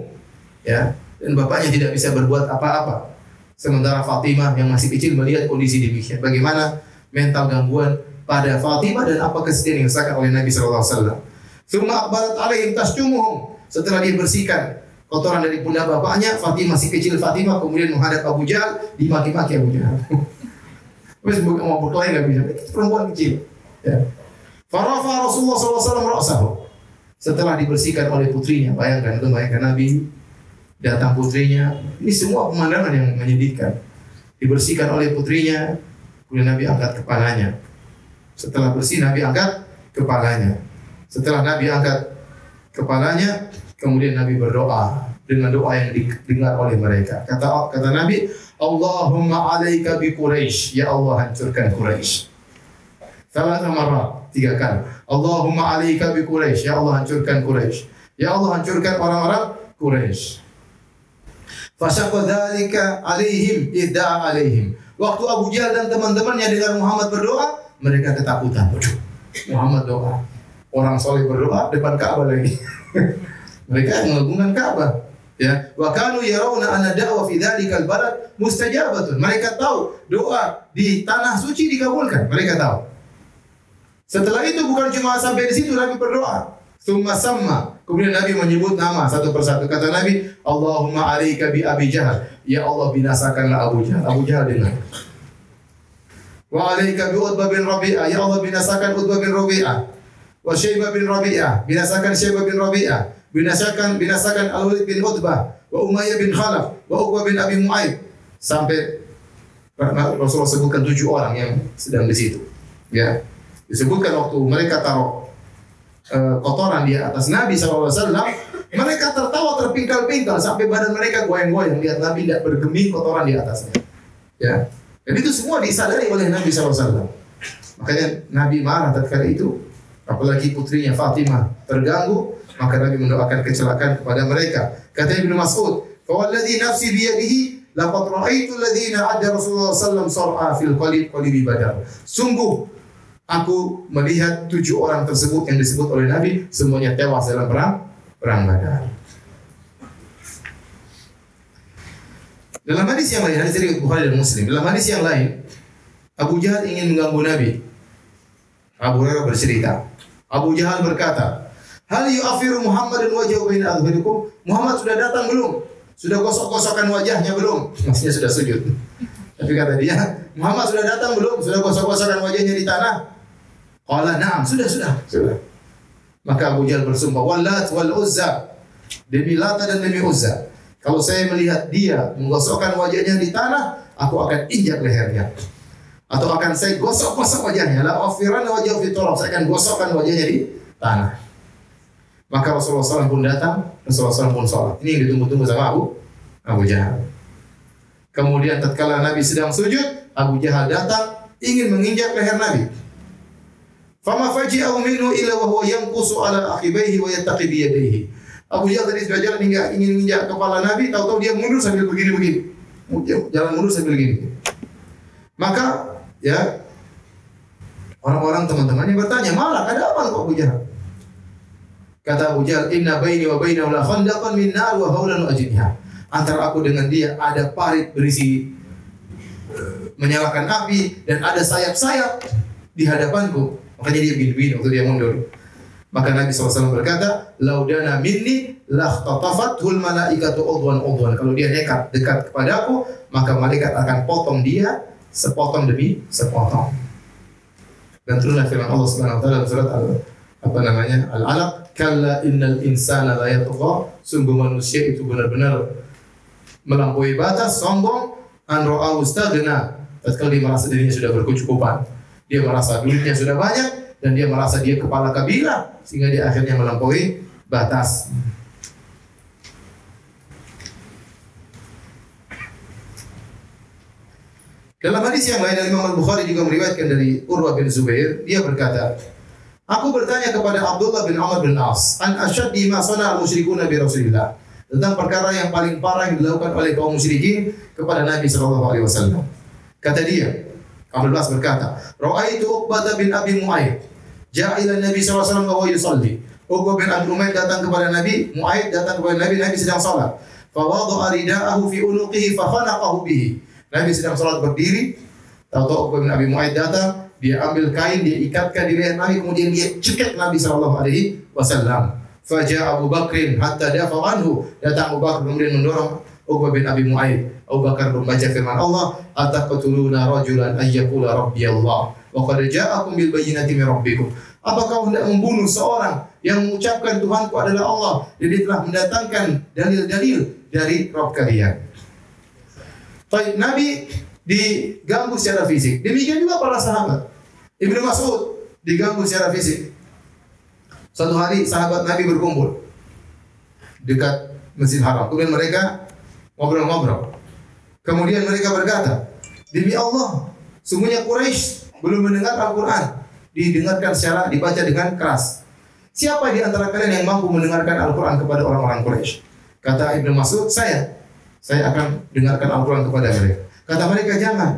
Ya, dan bapaknya tidak bisa berbuat apa-apa. Sementara Fatimah yang masih kecil melihat kondisi demikian. Bagaimana mental gangguan pada Fatimah dan apa kesedihan yang dirasakan oleh Nabi sallallahu alaihi wasallam. Tsumma aqbalat alaihim tasjumuhum. Setelah dia bersihkan kotoran dari pundak bapaknya, Fatimah masih kecil Fatimah kemudian menghadap Abu Jahal, dimaki-maki Abu Jahal. Terus mau berkelahi nggak bisa. Itu perempuan kecil. Ya. Farafa Rasulullah SAW ra'sahu. Setelah dibersihkan oleh putrinya, bayangkan itu bayangkan Nabi datang putrinya. Ini semua pemandangan yang menyedihkan. Dibersihkan oleh putrinya, kemudian Nabi angkat kepalanya. Setelah bersih Nabi angkat kepalanya. Setelah Nabi angkat kepalanya, kemudian Nabi berdoa dengan doa yang didengar oleh mereka. Kata kata Nabi, Allahumma alaika bi Quraisy. Ya Allah hancurkan Quraisy. Salah marah tiga kali. Allahumma alaika bi Quraisy. Ya Allah hancurkan Quraisy. Ya Allah hancurkan orang-orang Quraisy. Fasyaqa dzalika alaihim idda'a alaihim. Waktu Abu Jahal dan teman-temannya dengar Muhammad berdoa, mereka ketakutan. Waduh, Muhammad doa. Orang soleh berdoa depan Ka'bah lagi. mereka mengagungkan Ka'bah. Ya, wa kanu yarawna anna da'wa fi dzalikal balad mustajabatun. Mereka tahu doa di tanah suci dikabulkan. Mereka tahu. Setelah itu bukan cuma sampai di situ Nabi berdoa. Thumma sama. Kemudian Nabi menyebut nama satu persatu. Kata Nabi, Allahumma alaika bi Abi Jahal. Ya Allah binasakanlah Abu Jahal. Abu Jahal dengar. Wa alaika bi Utbah bin Rabi'ah. Ya Allah binasakan Utbah bin Rabi'ah. Wa Syaibah bin Rabi'ah. Binasakan Syaibah bin Rabi'ah binasakan binasakan Al-Walid bin Utbah, wa Umayyah bin Khalaf, wa Uqbah bin Abi Mu'ayyid. Sampai Rasulullah sebutkan tujuh orang yang sedang di situ. Ya. Disebutkan waktu mereka taruh eh, kotoran di atas Nabi SAW, mereka tertawa terpingkal-pingkal sampai badan mereka goyang-goyang lihat Nabi tidak bergeming kotoran di atasnya. Ya. Dan itu semua disadari oleh Nabi SAW. Makanya Nabi marah tatkala itu. Apalagi putrinya Fatimah terganggu, maka Nabi mendoakan kecelakaan kepada mereka. Kata Ibnu Mas'ud, "Fawalladhi nafsi biyadihi laqad ra'aitu alladhina adda Rasulullah sallallahu sar'a fil qalib qalibi badar." Sungguh aku melihat tujuh orang tersebut yang disebut oleh Nabi semuanya tewas dalam perang perang Badar. Dalam hadis yang lain, hadis dari Bukhari dan Muslim, dalam hadis yang lain, Abu Jahal ingin mengganggu Nabi. Abu Hurairah bercerita, Abu Jahal berkata, Hal yu'afiru Muhammad dan wajah baina adhurikum? Muhammad sudah datang belum? Sudah gosok-gosokkan wajahnya belum? Maksudnya sudah sujud. Tapi kata dia, Muhammad sudah datang belum? Sudah gosok-gosokkan wajahnya di tanah? Qala na'am, sudah, sudah, sudah. Maka Abu Jahal bersumpah, Wallat wal Uzza. Demi Lata dan demi Uzza. Kalau saya melihat dia menggosokkan wajahnya di tanah, aku akan injak lehernya. Atau akan saya gosok-gosok wajahnya. La afiran wajah fiturab. Saya akan gosokkan wajahnya di tanah. Maka Rasulullah SAW pun datang, Rasulullah SAW pun sholat. Ini yang ditunggu-tunggu sama Abu Abu Jahal. Kemudian tatkala Nabi sedang sujud, Abu Jahal datang ingin menginjak leher Nabi. Fama faji'ahu minhu illa wa huwa yanqusu ala akhibaihi wa yattaqi bi yadayhi. Abu Jahal tadi sudah jalan hingga ingin menginjak kepala Nabi, tahu-tahu dia mundur sambil begini-begini. Jalan mundur sambil begini. Maka ya orang-orang teman-temannya bertanya, "Malah ada apa kok Abu Jahal?" Kata Abu Jahal, "Inna baini wa bainahu la khandaqan min nar wa hawlan wa ajniha." Antara aku dengan dia ada parit berisi eh, menyalakan api dan ada sayap-sayap di hadapanku. Makanya dia begini-begini waktu dia mundur. Maka Nabi SAW berkata, Laudana minni lahtatafathul malaikatu udwan udwan. Kalau dia nekat dekat kepadaku, maka malaikat akan potong dia sepotong demi sepotong. Dan turunlah firman Allah Subhanahu wa taala dalam surat Al apa namanya? Al-Alaq, kalla innal insana la yatgha. Sungguh manusia itu benar-benar melampaui batas, sombong, an ra'ahu istaghna. Tatkala dia merasa dirinya sudah berkecukupan. Dia merasa duitnya sudah banyak dan dia merasa dia kepala kabilah sehingga dia akhirnya melampaui batas. Dalam hadis yang lain Imam Al-Bukhari juga meriwayatkan dari Urwah bin Zubair, dia berkata, Aku bertanya kepada Abdullah bin Amr bin As, an asyaddi ma sana al-musyrikun Nabi Rasulillah. Tentang perkara yang paling parah yang dilakukan oleh kaum musyrikin kepada Nabi sallallahu alaihi wasallam. Kata dia, Bas berkata, Ra'aitu Uqbah bin Abi Mu'ayyid ja'a ila Nabi sallallahu alaihi wasallam yusalli. Uqbah bin Abi Mu'ayyid datang kepada Nabi, Mu'ayyid datang kepada Nabi, Nabi sedang salat. Fa wada'a rida'ahu fi unuqihi fa bihi. Nabi sedang salat berdiri, tahu-tahu Uqbah bin Abi Mu'ayyid datang, dia ambil kain, dia ikatkan di leher Nabi, kemudian dia cekat Nabi sallallahu alaihi wasallam. Faja Abu Bakrin hatta dafa anhu. Datang Abu Bakar kemudian mendorong Uqbah bin Abi Mu'ayyid. Abu Bakar membaca firman Allah, "Ataqtuluna rajulan ay yaqula rabbi Allah wa qad ja'akum bil bayyinati min rabbikum." Apakah hendak membunuh seorang yang mengucapkan Tuhanku adalah Allah dan dia telah mendatangkan dalil-dalil dari Rabb kalian. Baik, Nabi diganggu secara fisik. Demikian juga para sahabat. Ibnu Mas'ud diganggu secara fisik. Suatu hari sahabat Nabi berkumpul dekat Masjid Haram. Kemudian mereka ngobrol-ngobrol. Kemudian mereka berkata, demi Allah, sungguhnya Quraisy belum mendengar Al-Quran. Didengarkan secara dibaca dengan keras. Siapa di antara kalian yang mampu mendengarkan Al-Quran kepada orang-orang Quraisy? Kata Ibnu Mas'ud, saya. Saya akan dengarkan Al-Quran kepada mereka. Kata mereka, jangan.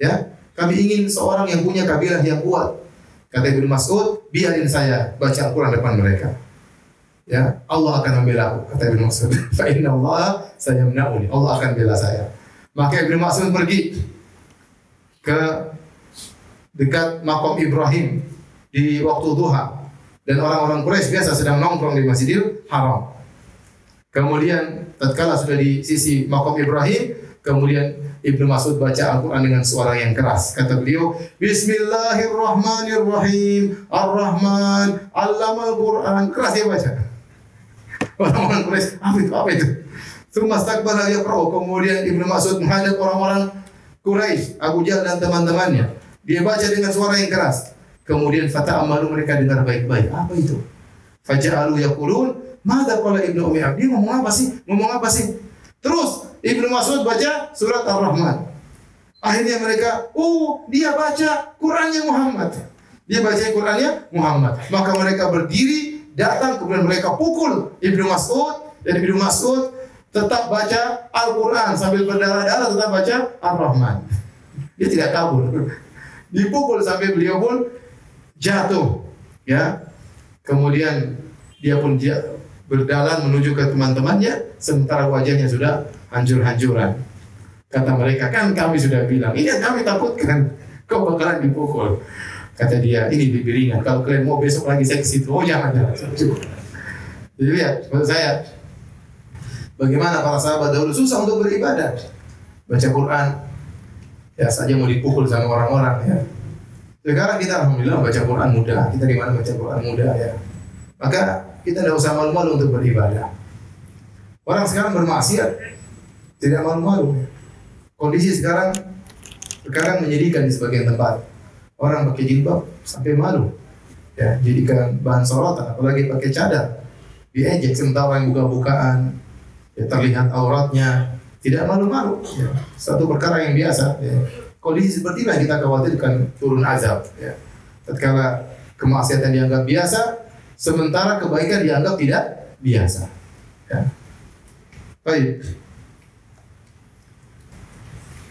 Ya, kami ingin seorang yang punya kabilah yang kuat. Kata Ibnu Mas'ud, biarin saya baca Al-Quran depan mereka. Ya, Allah akan membela aku, kata Ibnu Mas'ud. Fa inna Allah saya menauni. Allah akan bela saya. Maka Ibnu Mas'ud pergi ke dekat makom Ibrahim di waktu duha dan orang-orang Quraisy biasa sedang nongkrong di Masjidil Haram. Kemudian tatkala sudah di sisi makom Ibrahim, kemudian Ibnu Mas'ud baca Al-Quran dengan suara yang keras. Kata beliau, Bismillahirrahmanirrahim. Ar-Rahman, Allamal Quran. Keras dia baca. Orang-orang Quraisy, apa itu? Apa itu? Thumma stakbala yaqra'u. Kemudian Ibnu Mas'ud menghadap orang-orang Quraisy, Abu Jahal dan teman-temannya. Dia baca dengan suara yang keras. Kemudian fata'amalu mereka dengar baik-baik. Apa itu? Faja'alu yaqulun, "Madza qala Ibnu Ummi Abdi?" Ngomong apa sih? Ngomong apa sih? Terus Ibnu Mas'ud baca surat Ar-Rahman. Akhirnya mereka, "Oh, dia baca Qur'annya Muhammad." Dia baca Qur'annya Muhammad. Maka mereka berdiri, datang kemudian mereka pukul Ibnu Mas'ud dan Ibnu Mas'ud tetap baca Al-Quran sambil berdarah-darah tetap baca Ar-Rahman. Dia tidak kabur. Dipukul sampai beliau pun jatuh. Ya. Kemudian dia pun dia berjalan menuju ke teman-temannya sementara wajahnya sudah hancur-hancuran. Kata mereka, kan kami sudah bilang, ini yang kami takutkan. Kau bakalan dipukul. Kata dia, ini bibiringan. Kalau kalian mau besok lagi saya ke situ. Oh jangan, jangan. Jadi lihat, menurut saya, bagaimana para sahabat dahulu susah untuk beribadah. Baca Quran, ya saja mau dipukul sama orang-orang ya. Sekarang kita alhamdulillah baca Quran mudah. Kita di mana baca Quran mudah ya. Maka kita tidak usah malu-malu untuk beribadah. Orang sekarang bermaksiat tidak malu-malu. Kondisi sekarang sekarang menyedihkan di sebagian tempat. Orang pakai jilbab sampai malu. Ya, jadikan bahan sorotan, apalagi pakai cadar. Diejek sementara orang buka-bukaan, ya, terlihat auratnya, tidak malu-malu. Ya. Satu perkara yang biasa. Ya. Kondisi seperti ini kita khawatirkan turun azab. Ya. Tatkala kemaksiatan dianggap biasa, sementara kebaikan dianggap tidak biasa. Ya. Baik.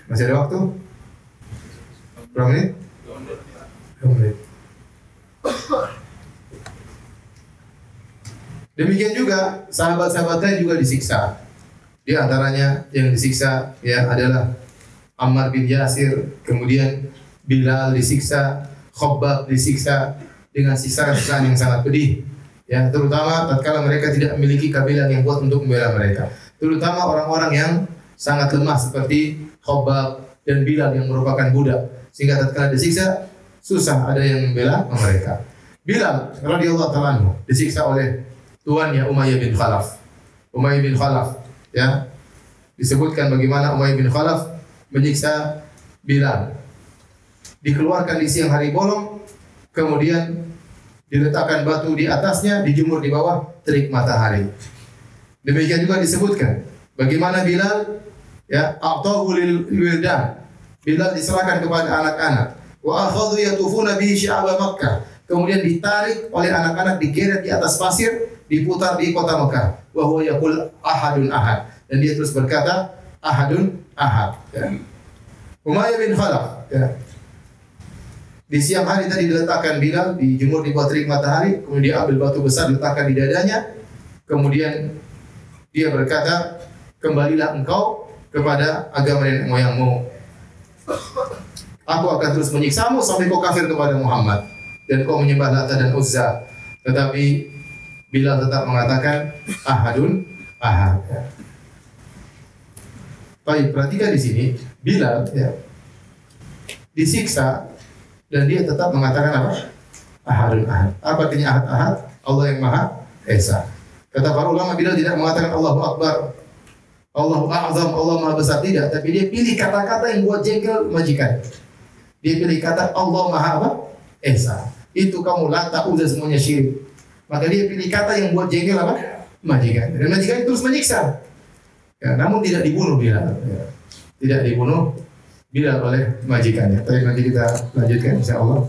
Masih ada waktu? Berapa menit? Demikian juga sahabat-sahabatnya juga disiksa. Di antaranya yang disiksa ya adalah Ammar bin Yasir, kemudian Bilal disiksa, Khobbab disiksa dengan siksaan yang sangat pedih. Ya, terutama tatkala mereka tidak memiliki kabilah yang kuat untuk membela mereka. Terutama orang-orang yang sangat lemah seperti Khobbab dan Bilal yang merupakan budak. Sehingga tatkala disiksa susah ada yang membela mereka. Bilal radhiyallahu taala disiksa oleh tuannya Umayyah bin Khalaf. Umayyah bin Khalaf ya disebutkan bagaimana Umayyah bin Khalaf menyiksa Bilal. Dikeluarkan di siang hari bolong, kemudian diletakkan batu di atasnya, dijemur di bawah terik matahari. Demikian juga disebutkan bagaimana Bilal ya a'tahu lil wildan. Bilal diserahkan kepada anak-anak. Wa akhadhu yatufuna bihi sya'aba Makkah. Kemudian ditarik oleh anak-anak digeret di atas pasir, diputar di kota Mekah. Wa huwa yaqul ahadun ahad. Dan dia terus berkata ahadun ahad. Ya. Umayyah bin Khalaf ya. Di siang hari tadi diletakkan Bilal dijemur di bawah terik matahari, kemudian dia ambil batu besar diletakkan di dadanya. Kemudian dia berkata, "Kembalilah engkau kepada agama nenek moyangmu. Aku akan terus menyiksamu sampai kau kafir kepada Muhammad dan kau menyembah Lata dan Uzza." Tetapi Bilal tetap mengatakan ahadun ahad. Baik, perhatikan di sini Bilal ya disiksa dan dia tetap mengatakan apa? Ahadun ahad. Apa artinya ahad ahad? Allah yang maha esa. Kata para ulama Bilal tidak mengatakan Allahu Akbar. Allahu A'zam, Allah Maha Besar tidak, tapi dia pilih kata-kata yang buat jengkel majikan. Dia pilih kata Allah Maha apa? Esa. Itu kamu lata udah semuanya syirik. Maka dia pilih kata yang buat jengkel apa? Majikan. Dan majikan terus menyiksa. Ya, namun tidak dibunuh Bilal. Ya. Tidak dibunuh Bilal oleh majikannya. Tapi nanti kita lanjutkan insya Allah.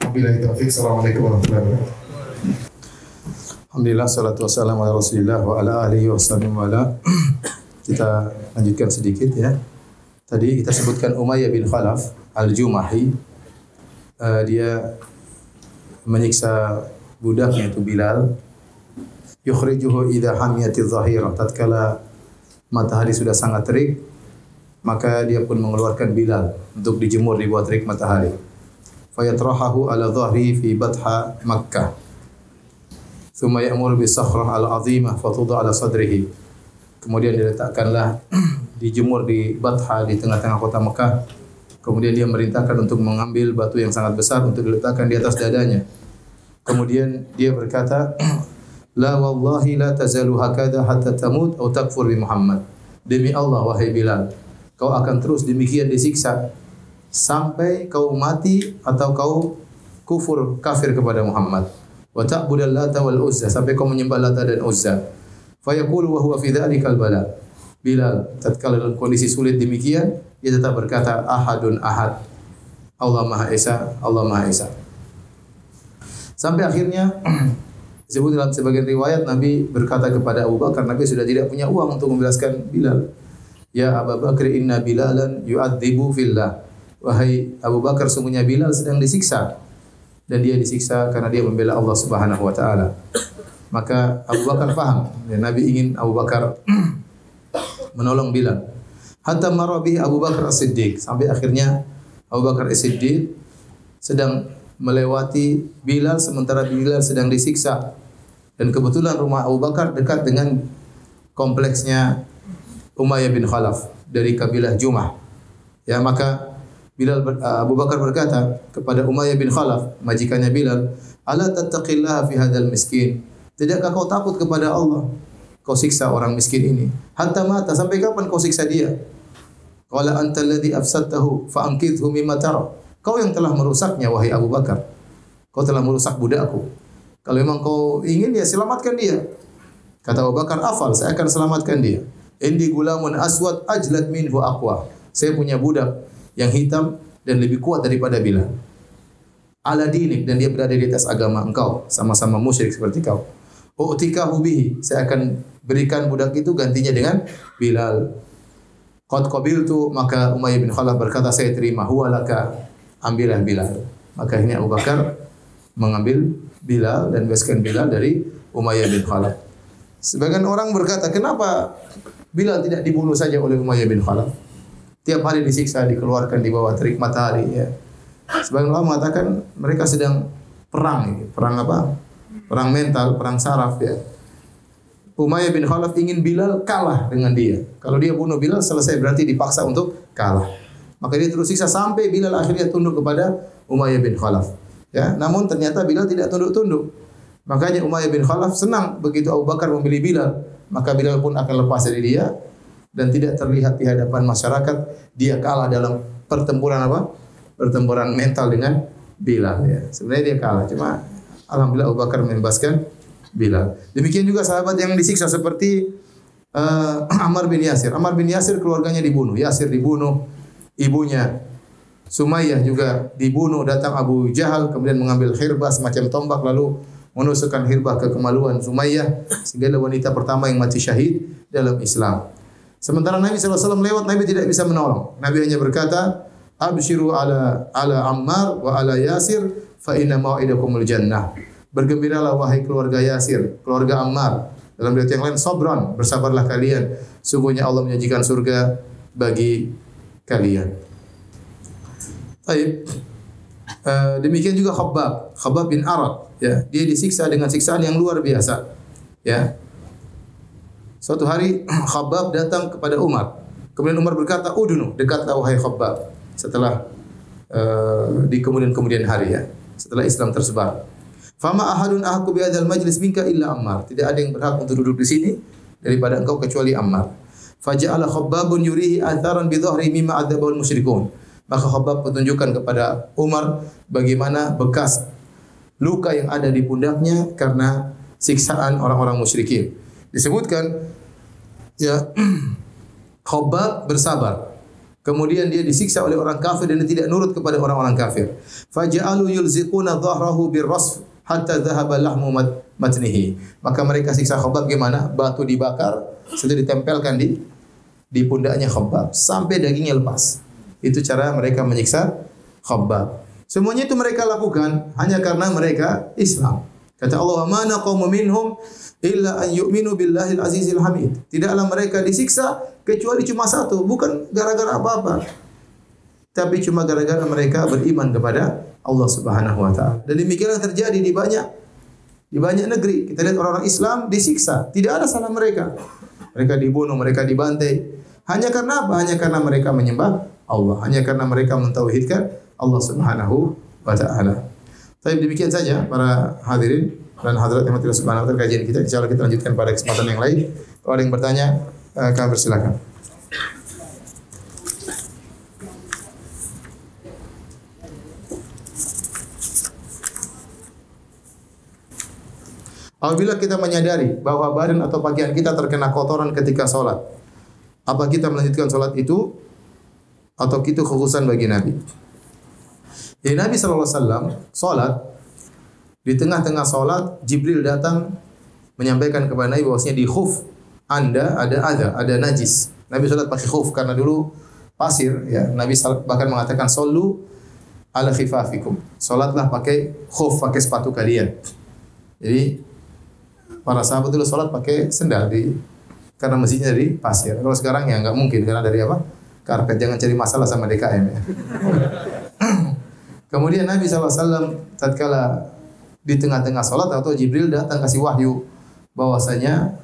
Wabillahi taufiq. Assalamualaikum warahmatullahi wabarakatuh. Alhamdulillah salatu wassalamu ala Rasulillah wa ala alihi wa. Kita lanjutkan sedikit ya. Tadi kita sebutkan Umayyah bin Khalaf Al-Jumahi. Uh, dia menyiksa budaknya itu Bilal. Yukhrijuhu idha hamiyati zahirah. Tatkala matahari sudah sangat terik, maka dia pun mengeluarkan Bilal untuk dijemur di bawah terik matahari. Fayatrahahu ala dhahri fi batha Makkah. Thumma ya'mur bi sakhrah al-azimah fatudha ala sadrihi. Kemudian diletakkanlah dijemur di Batha di tengah-tengah kota Mekah. Kemudian dia merintahkan untuk mengambil batu yang sangat besar untuk diletakkan di atas dadanya. Kemudian dia berkata, La wallahi la tazalu hakada hatta tamut atau takfur bi Muhammad. Demi Allah wahai Bilal, kau akan terus demikian disiksa sampai kau mati atau kau kufur kafir kepada Muhammad. Wa ta'budal Lata wal Uzza sampai kau menyembah Lata dan Uzza. Fa yaqulu wa huwa fi dhalikal bala. Bilal tatkala dalam kondisi sulit demikian, dia tetap berkata ahadun ahad. Allah Maha Esa, Allah Maha Esa. Sampai akhirnya disebut dalam sebagian riwayat Nabi berkata kepada Abu Bakar, Nabi sudah tidak punya uang untuk membebaskan Bilal. Ya Abu Bakar inna Bilalan yu'adzibu fillah. Wahai Abu Bakar sungguhnya Bilal sedang disiksa dan dia disiksa karena dia membela Allah Subhanahu wa taala. Maka Abu Bakar faham, ya, Nabi ingin Abu Bakar menolong Bilal. Hatta marabi Abu Bakar As-Siddiq sampai akhirnya Abu Bakar As-Siddiq sedang melewati Bilal sementara Bilal sedang disiksa. Dan kebetulan rumah Abu Bakar dekat dengan kompleksnya Umayyah bin Khalaf dari kabilah Jumah. Ya, maka Bilal Abu Bakar berkata kepada Umayyah bin Khalaf, majikannya Bilal, "Ala tattaqillaha fi hadzal miskin?" Tidakkah kau takut kepada Allah? Kau siksa orang miskin ini. Hatta mata, sampai kapan kau siksa dia? Qala anta alladhi afsadtahu fa ankidhu mimma tara. Kau yang telah merusaknya wahai Abu Bakar. Kau telah merusak budakku. Kalau memang kau ingin ya selamatkan dia. Kata Abu Bakar, "Afal, saya akan selamatkan dia." Indi gulamun aswad ajlad minhu aqwa. Saya punya budak yang hitam dan lebih kuat daripada Bilal. Ala dinik dan dia berada di atas agama engkau, sama-sama musyrik seperti kau. U'tika bihi, saya akan berikan budak itu gantinya dengan Bilal. Qad qabiltu maka Umayyah bin Khalaf berkata saya terima huwa laka ambillah Bilal. Maka ini Abu Bakar mengambil Bilal dan bebaskan Bilal dari Umayyah bin Khalaf. Sebagian orang berkata, kenapa Bilal tidak dibunuh saja oleh Umayyah bin Khalaf. Tiap hari disiksa, dikeluarkan di bawah terik matahari. Ya. Sebagian ulama mengatakan mereka sedang perang. Perang apa? Perang mental, perang saraf. Ya. Umayyah bin Khalaf ingin Bilal kalah dengan dia. Kalau dia bunuh Bilal, selesai berarti dipaksa untuk kalah. Maka dia terus siksa sampai Bilal akhirnya tunduk kepada Umayyah bin Khalaf. Ya, namun ternyata Bilal tidak tunduk-tunduk. Makanya Umayyah bin Khalaf senang begitu Abu Bakar memilih Bilal maka Bilal pun akan lepas dari dia dan tidak terlihat di hadapan masyarakat dia kalah dalam pertempuran apa? Pertempuran mental dengan Bilal ya. Sebenarnya dia kalah, cuma alhamdulillah Abu Bakar membebaskan Bilal. Demikian juga sahabat yang disiksa seperti uh, Ammar bin Yasir. Ammar bin Yasir keluarganya dibunuh, Yasir dibunuh, ibunya Sumayyah juga dibunuh, datang Abu Jahal kemudian mengambil khirbah semacam tombak lalu menusukkan hirbah ke kemaluan Sumayyah sehingga wanita pertama yang mati syahid dalam Islam. Sementara Nabi SAW lewat, Nabi tidak bisa menolong. Nabi hanya berkata, Abshiru ala ala Ammar wa ala Yasir fa inna mau'idakumul jannah. Bergembiralah wahai keluarga Yasir, keluarga Ammar. Dalam riwayat yang lain, sobran, bersabarlah kalian. Sungguhnya Allah menyajikan surga bagi kalian. Baik. Uh, demikian juga Khabbab, Khabbab bin Arad, ya. Dia disiksa dengan siksaan yang luar biasa. Ya. Suatu hari Khabbab datang kepada Umar. Kemudian Umar berkata, "Udunu, dekatlah wahai Khabbab." Setelah uh, di kemudian-kemudian hari ya, setelah Islam tersebar. Fama ahadun ahku bi hadzal majlis minka illa Ammar. Tidak ada yang berhak untuk duduk di sini daripada engkau kecuali Ammar. Faja'ala Khabbabun yurihi atharan bi dhahri mimma adzabul musyrikun. Maka Khabbab menunjukkan kepada Umar bagaimana bekas luka yang ada di pundaknya karena siksaan orang-orang musyrikin. Disebutkan ya Khabbab bersabar. Kemudian dia disiksa oleh orang kafir dan dia tidak nurut kepada orang-orang kafir. Faja'alu yulziquna dhahrahu birrasf hatta dhahaba lahmu matnihi. Maka mereka siksa Khabbab gimana? Batu dibakar, sudah ditempelkan di di pundaknya Khabbab sampai dagingnya lepas. Itu cara mereka menyiksa Khabbab. Semuanya itu mereka lakukan hanya karena mereka Islam. Kata Allah, "Ma naqamu minhum illa an yu'minu billahil azizil hamid." Tidaklah mereka disiksa kecuali cuma satu, bukan gara-gara apa-apa. Tapi cuma gara-gara mereka beriman kepada Allah Subhanahu wa taala. Dan demikian yang terjadi di banyak di banyak negeri. Kita lihat orang-orang Islam disiksa, tidak ada salah mereka. Mereka dibunuh, mereka dibantai. Hanya karena apa? Hanya karena mereka menyembah Allah. Hanya karena mereka mentauhidkan Allah Subhanahu wa taala. Tapi demikian saja para hadirin dan hadirat yang mati subhanahu wa ta'ala kajian kita. Insya Allah kita lanjutkan pada kesempatan yang lain. Kalau ada yang bertanya, eh, kami persilakan. Apabila kita menyadari bahwa badan atau pakaian kita terkena kotoran ketika sholat, apa kita melanjutkan sholat itu atau itu khususan bagi Nabi? Jadi Nabi SAW sholat di tengah-tengah sholat Jibril datang menyampaikan kepada Nabi bahwasanya di khuf anda ada ada ada najis. Nabi sholat pakai khuf karena dulu pasir ya. Nabi bahkan mengatakan solu ala khifafikum. Sholatlah pakai khuf, pakai sepatu kalian. Jadi para sahabat dulu sholat pakai sendal di karena mesinnya dari pasir. Kalau sekarang ya nggak mungkin karena dari apa? Karpet. Jangan cari masalah sama DKM ya. Kemudian Nabi SAW tatkala di tengah-tengah sholat atau Jibril datang kasih wahyu bahwasanya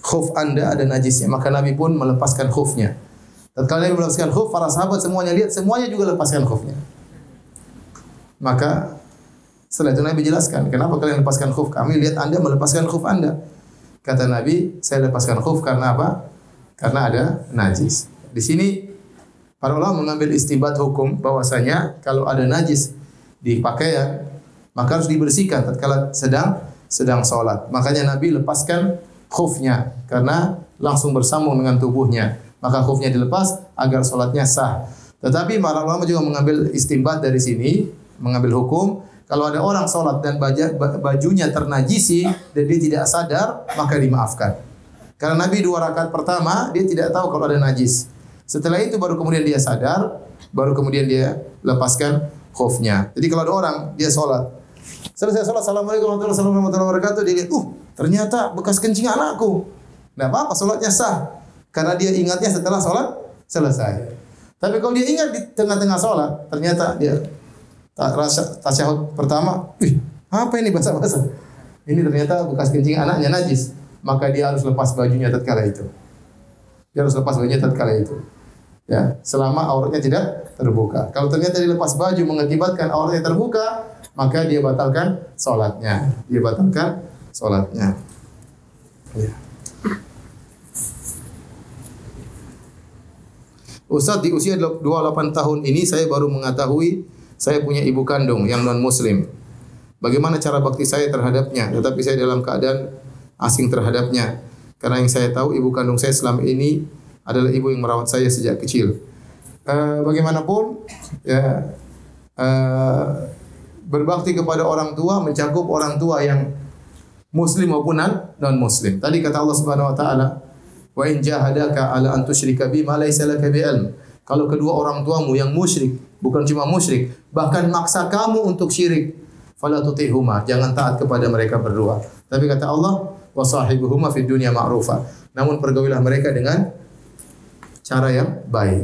khuf anda ada najisnya. Maka Nabi pun melepaskan khufnya. Tatkala Nabi melepaskan khuf, para sahabat semuanya lihat, semuanya juga lepaskan khufnya. Maka setelah itu Nabi jelaskan, kenapa kalian lepaskan khuf? Kami lihat Anda melepaskan khuf Anda. Kata Nabi, saya lepaskan khuf karena apa? Karena ada najis. Di sini para ulama mengambil istibat hukum bahwasanya kalau ada najis di pakaian maka harus dibersihkan tatkala sedang sedang sholat. Makanya Nabi lepaskan khufnya karena langsung bersambung dengan tubuhnya. Maka khufnya dilepas agar sholatnya sah. Tetapi para ulama juga mengambil istimbat dari sini, mengambil hukum kalau ada orang sholat dan bajunya ternajisi dan dia tidak sadar, maka dimaafkan. Karena Nabi dua rakaat pertama dia tidak tahu kalau ada najis. Setelah itu baru kemudian dia sadar, baru kemudian dia lepaskan khufnya. Jadi kalau ada orang dia sholat, selesai sholat, assalamualaikum warahmatullahi wabarakatuh, dia lihat, uh ternyata bekas kencing anakku. Nah apa-apa, sholatnya sah. Karena dia ingatnya setelah sholat selesai. Tapi kalau dia ingat di tengah-tengah sholat, ternyata dia rasa tasyahud pertama, wih, apa ini basah-basah? Ini ternyata bekas kencing anaknya najis. Maka dia harus lepas bajunya tatkala itu. Dia harus lepas bajunya tatkala itu. Ya, selama auratnya tidak terbuka. Kalau ternyata dilepas baju mengakibatkan auratnya terbuka, maka dia batalkan sholatnya. Dia batalkan sholatnya. Ya. Ustaz di usia 28 tahun ini saya baru mengetahui saya punya ibu kandung yang non muslim. Bagaimana cara bakti saya terhadapnya? Tetapi saya dalam keadaan asing terhadapnya. Karena yang saya tahu ibu kandung saya selama ini adalah ibu yang merawat saya sejak kecil. Uh, bagaimanapun ya uh, berbakti kepada orang tua mencakup orang tua yang muslim maupun non muslim. Tadi kata Allah Subhanahu wa taala, "Wa in jahadaka ala an tusyrika bi ma laysa laka bi ilm." Kalau kedua orang tuamu yang musyrik, bukan cuma musyrik, bahkan maksa kamu untuk syirik, fala tutihuma, jangan taat kepada mereka berdua. Tapi kata Allah, wa sahibuhuma fid dunya ma'rufa. Namun pergaulilah mereka dengan cara yang baik.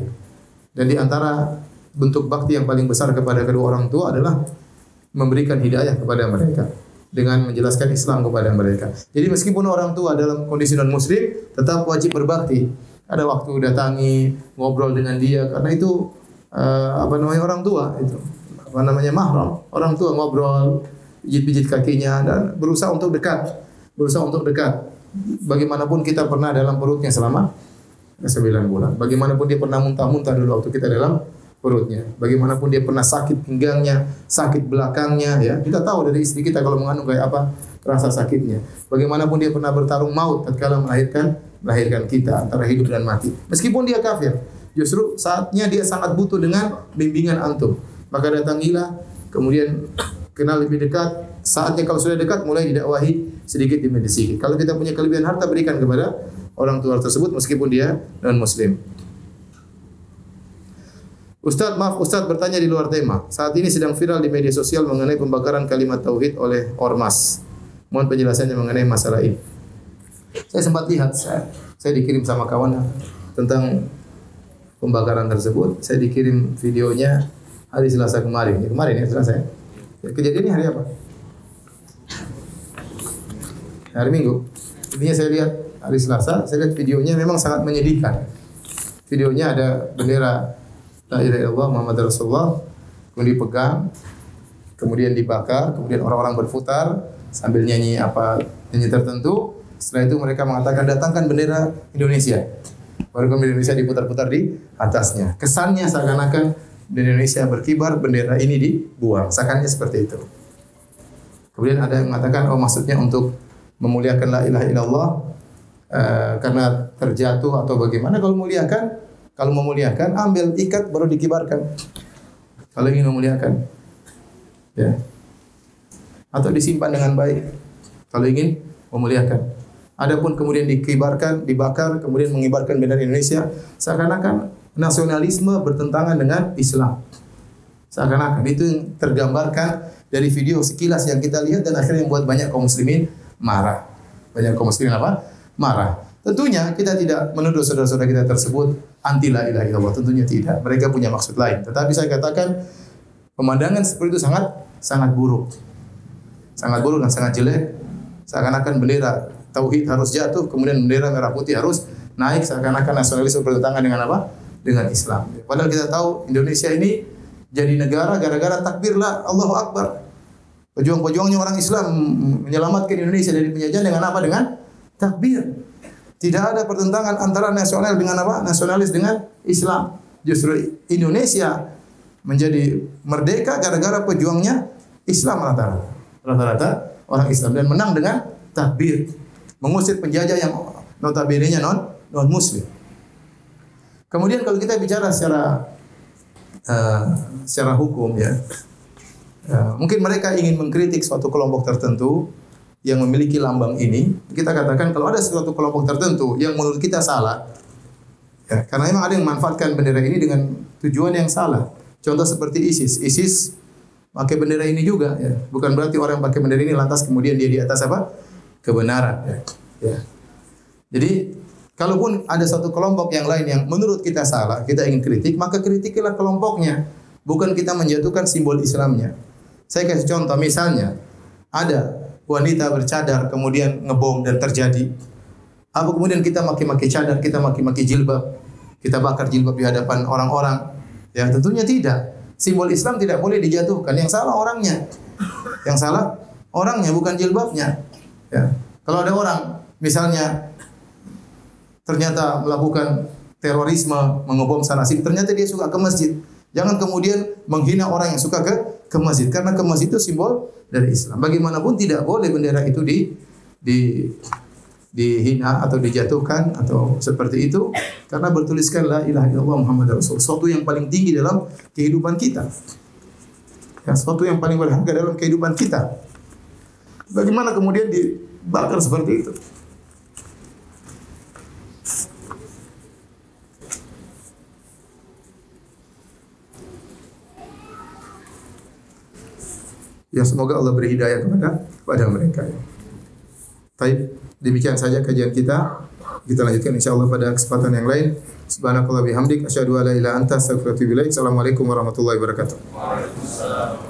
Dan di antara bentuk bakti yang paling besar kepada kedua orang tua adalah memberikan hidayah kepada mereka dengan menjelaskan Islam kepada mereka. Jadi meskipun orang tua dalam kondisi non muslim tetap wajib berbakti ada waktu datangi ngobrol dengan dia karena itu uh, apa namanya orang tua itu apa namanya mahram orang tua ngobrol pijit-pijit kakinya dan berusaha untuk dekat berusaha untuk dekat bagaimanapun kita pernah dalam perutnya selama 9 bulan bagaimanapun dia pernah muntah-muntah dulu waktu kita dalam perutnya bagaimanapun dia pernah sakit pinggangnya sakit belakangnya ya kita tahu dari istri kita kalau mengandung kayak apa rasa sakitnya bagaimanapun dia pernah bertarung maut tatkala melahirkan melahirkan kita antara hidup dan mati. Meskipun dia kafir, justru saatnya dia sangat butuh dengan bimbingan antum. Maka datangilah, kemudian kenal lebih dekat. Saatnya kalau sudah dekat mulai didakwahi sedikit demi sedikit. Kalau kita punya kelebihan harta berikan kepada orang tua tersebut meskipun dia non muslim. Ustadz, maaf Ustadz bertanya di luar tema. Saat ini sedang viral di media sosial mengenai pembakaran kalimat tauhid oleh ormas. Mohon penjelasannya mengenai masalah ini. Saya sempat lihat, saya, saya dikirim sama kawan tentang pembakaran tersebut. Saya dikirim videonya hari Selasa kemarin. Ya, kemarin ya Selasa ya. Kejadian ini hari apa? Hari Minggu. Intinya saya lihat hari Selasa, saya lihat videonya memang sangat menyedihkan. Videonya ada bendera La ilaha illallah Muhammad Rasulullah kemudian dipegang, kemudian dibakar, kemudian orang-orang berputar sambil nyanyi apa nyanyi tertentu, setelah itu mereka mengatakan datangkan bendera Indonesia. Baru kemudian Indonesia diputar-putar di atasnya. Kesannya seakan-akan bendera Indonesia berkibar, bendera ini dibuang. Seakannya seperti itu. Kemudian ada yang mengatakan oh maksudnya untuk memuliakan la ilaha illallah eh, karena terjatuh atau bagaimana kalau memuliakan kalau memuliakan ambil ikat baru dikibarkan. Kalau ingin memuliakan ya. Atau disimpan dengan baik. Kalau ingin memuliakan. Adapun kemudian dikibarkan, dibakar, kemudian mengibarkan bendera Indonesia, seakan-akan nasionalisme bertentangan dengan Islam. Seakan-akan itu yang tergambarkan dari video sekilas yang kita lihat dan akhirnya membuat banyak kaum muslimin marah. Banyak kaum muslimin apa? Marah. Tentunya kita tidak menuduh saudara-saudara kita tersebut anti la ilaha illallah. Tentunya tidak. Mereka punya maksud lain. Tetapi saya katakan pemandangan seperti itu sangat sangat buruk. Sangat buruk dan sangat jelek. Seakan-akan bendera tauhid harus jatuh, kemudian bendera merah putih harus naik seakan-akan nasionalisme bertentangan dengan apa? Dengan Islam. Padahal kita tahu Indonesia ini jadi negara gara-gara takbirlah Allahu Akbar. Pejuang-pejuangnya orang Islam menyelamatkan Indonesia dari penjajahan dengan apa? Dengan takbir. Tidak ada pertentangan antara nasional dengan apa? Nasionalis dengan Islam. Justru Indonesia menjadi merdeka gara-gara pejuangnya Islam rata-rata. Rata-rata orang Islam dan menang dengan takbir mengusir penjajah yang notabene-nya non non muslim. Kemudian kalau kita bicara secara uh, secara hukum ya, uh, mungkin mereka ingin mengkritik suatu kelompok tertentu yang memiliki lambang ini. Kita katakan kalau ada suatu kelompok tertentu yang menurut kita salah, ya, karena memang ada yang memanfaatkan bendera ini dengan tujuan yang salah. Contoh seperti ISIS, ISIS pakai bendera ini juga, ya. bukan berarti orang yang pakai bendera ini lantas kemudian dia di atas apa? kebenaran. Ya. ya. Jadi kalaupun ada satu kelompok yang lain yang menurut kita salah, kita ingin kritik, maka kritikilah kelompoknya, bukan kita menjatuhkan simbol Islamnya. Saya kasih contoh, misalnya ada wanita bercadar kemudian ngebom dan terjadi. Apa kemudian kita maki-maki cadar, kita maki-maki jilbab, kita bakar jilbab di hadapan orang-orang? Ya tentunya tidak. Simbol Islam tidak boleh dijatuhkan. Yang salah orangnya. Yang salah orangnya bukan jilbabnya. Ya. Kalau ada orang misalnya ternyata melakukan terorisme, mengebom sana sini, ternyata dia suka ke masjid. Jangan kemudian menghina orang yang suka ke ke masjid. Karena ke masjid itu simbol dari Islam. Bagaimanapun tidak boleh bendera itu di di dihina atau dijatuhkan atau seperti itu. Karena bertuliskan la ilaha illallah Muhammad Rasul sesuatu yang paling tinggi dalam kehidupan kita. Ya, sesuatu yang paling berharga dalam kehidupan kita. Bagaimana kemudian dibakar seperti itu? Ya semoga Allah beri hidayah kepada kepada mereka. Baik, demikian saja kajian kita. Kita lanjutkan insyaallah pada kesempatan yang lain. Subhanakallah bihamdik asyhadu an la ilaha anta ilaik. Assalamualaikum warahmatullahi wabarakatuh. Waalaikumsalam.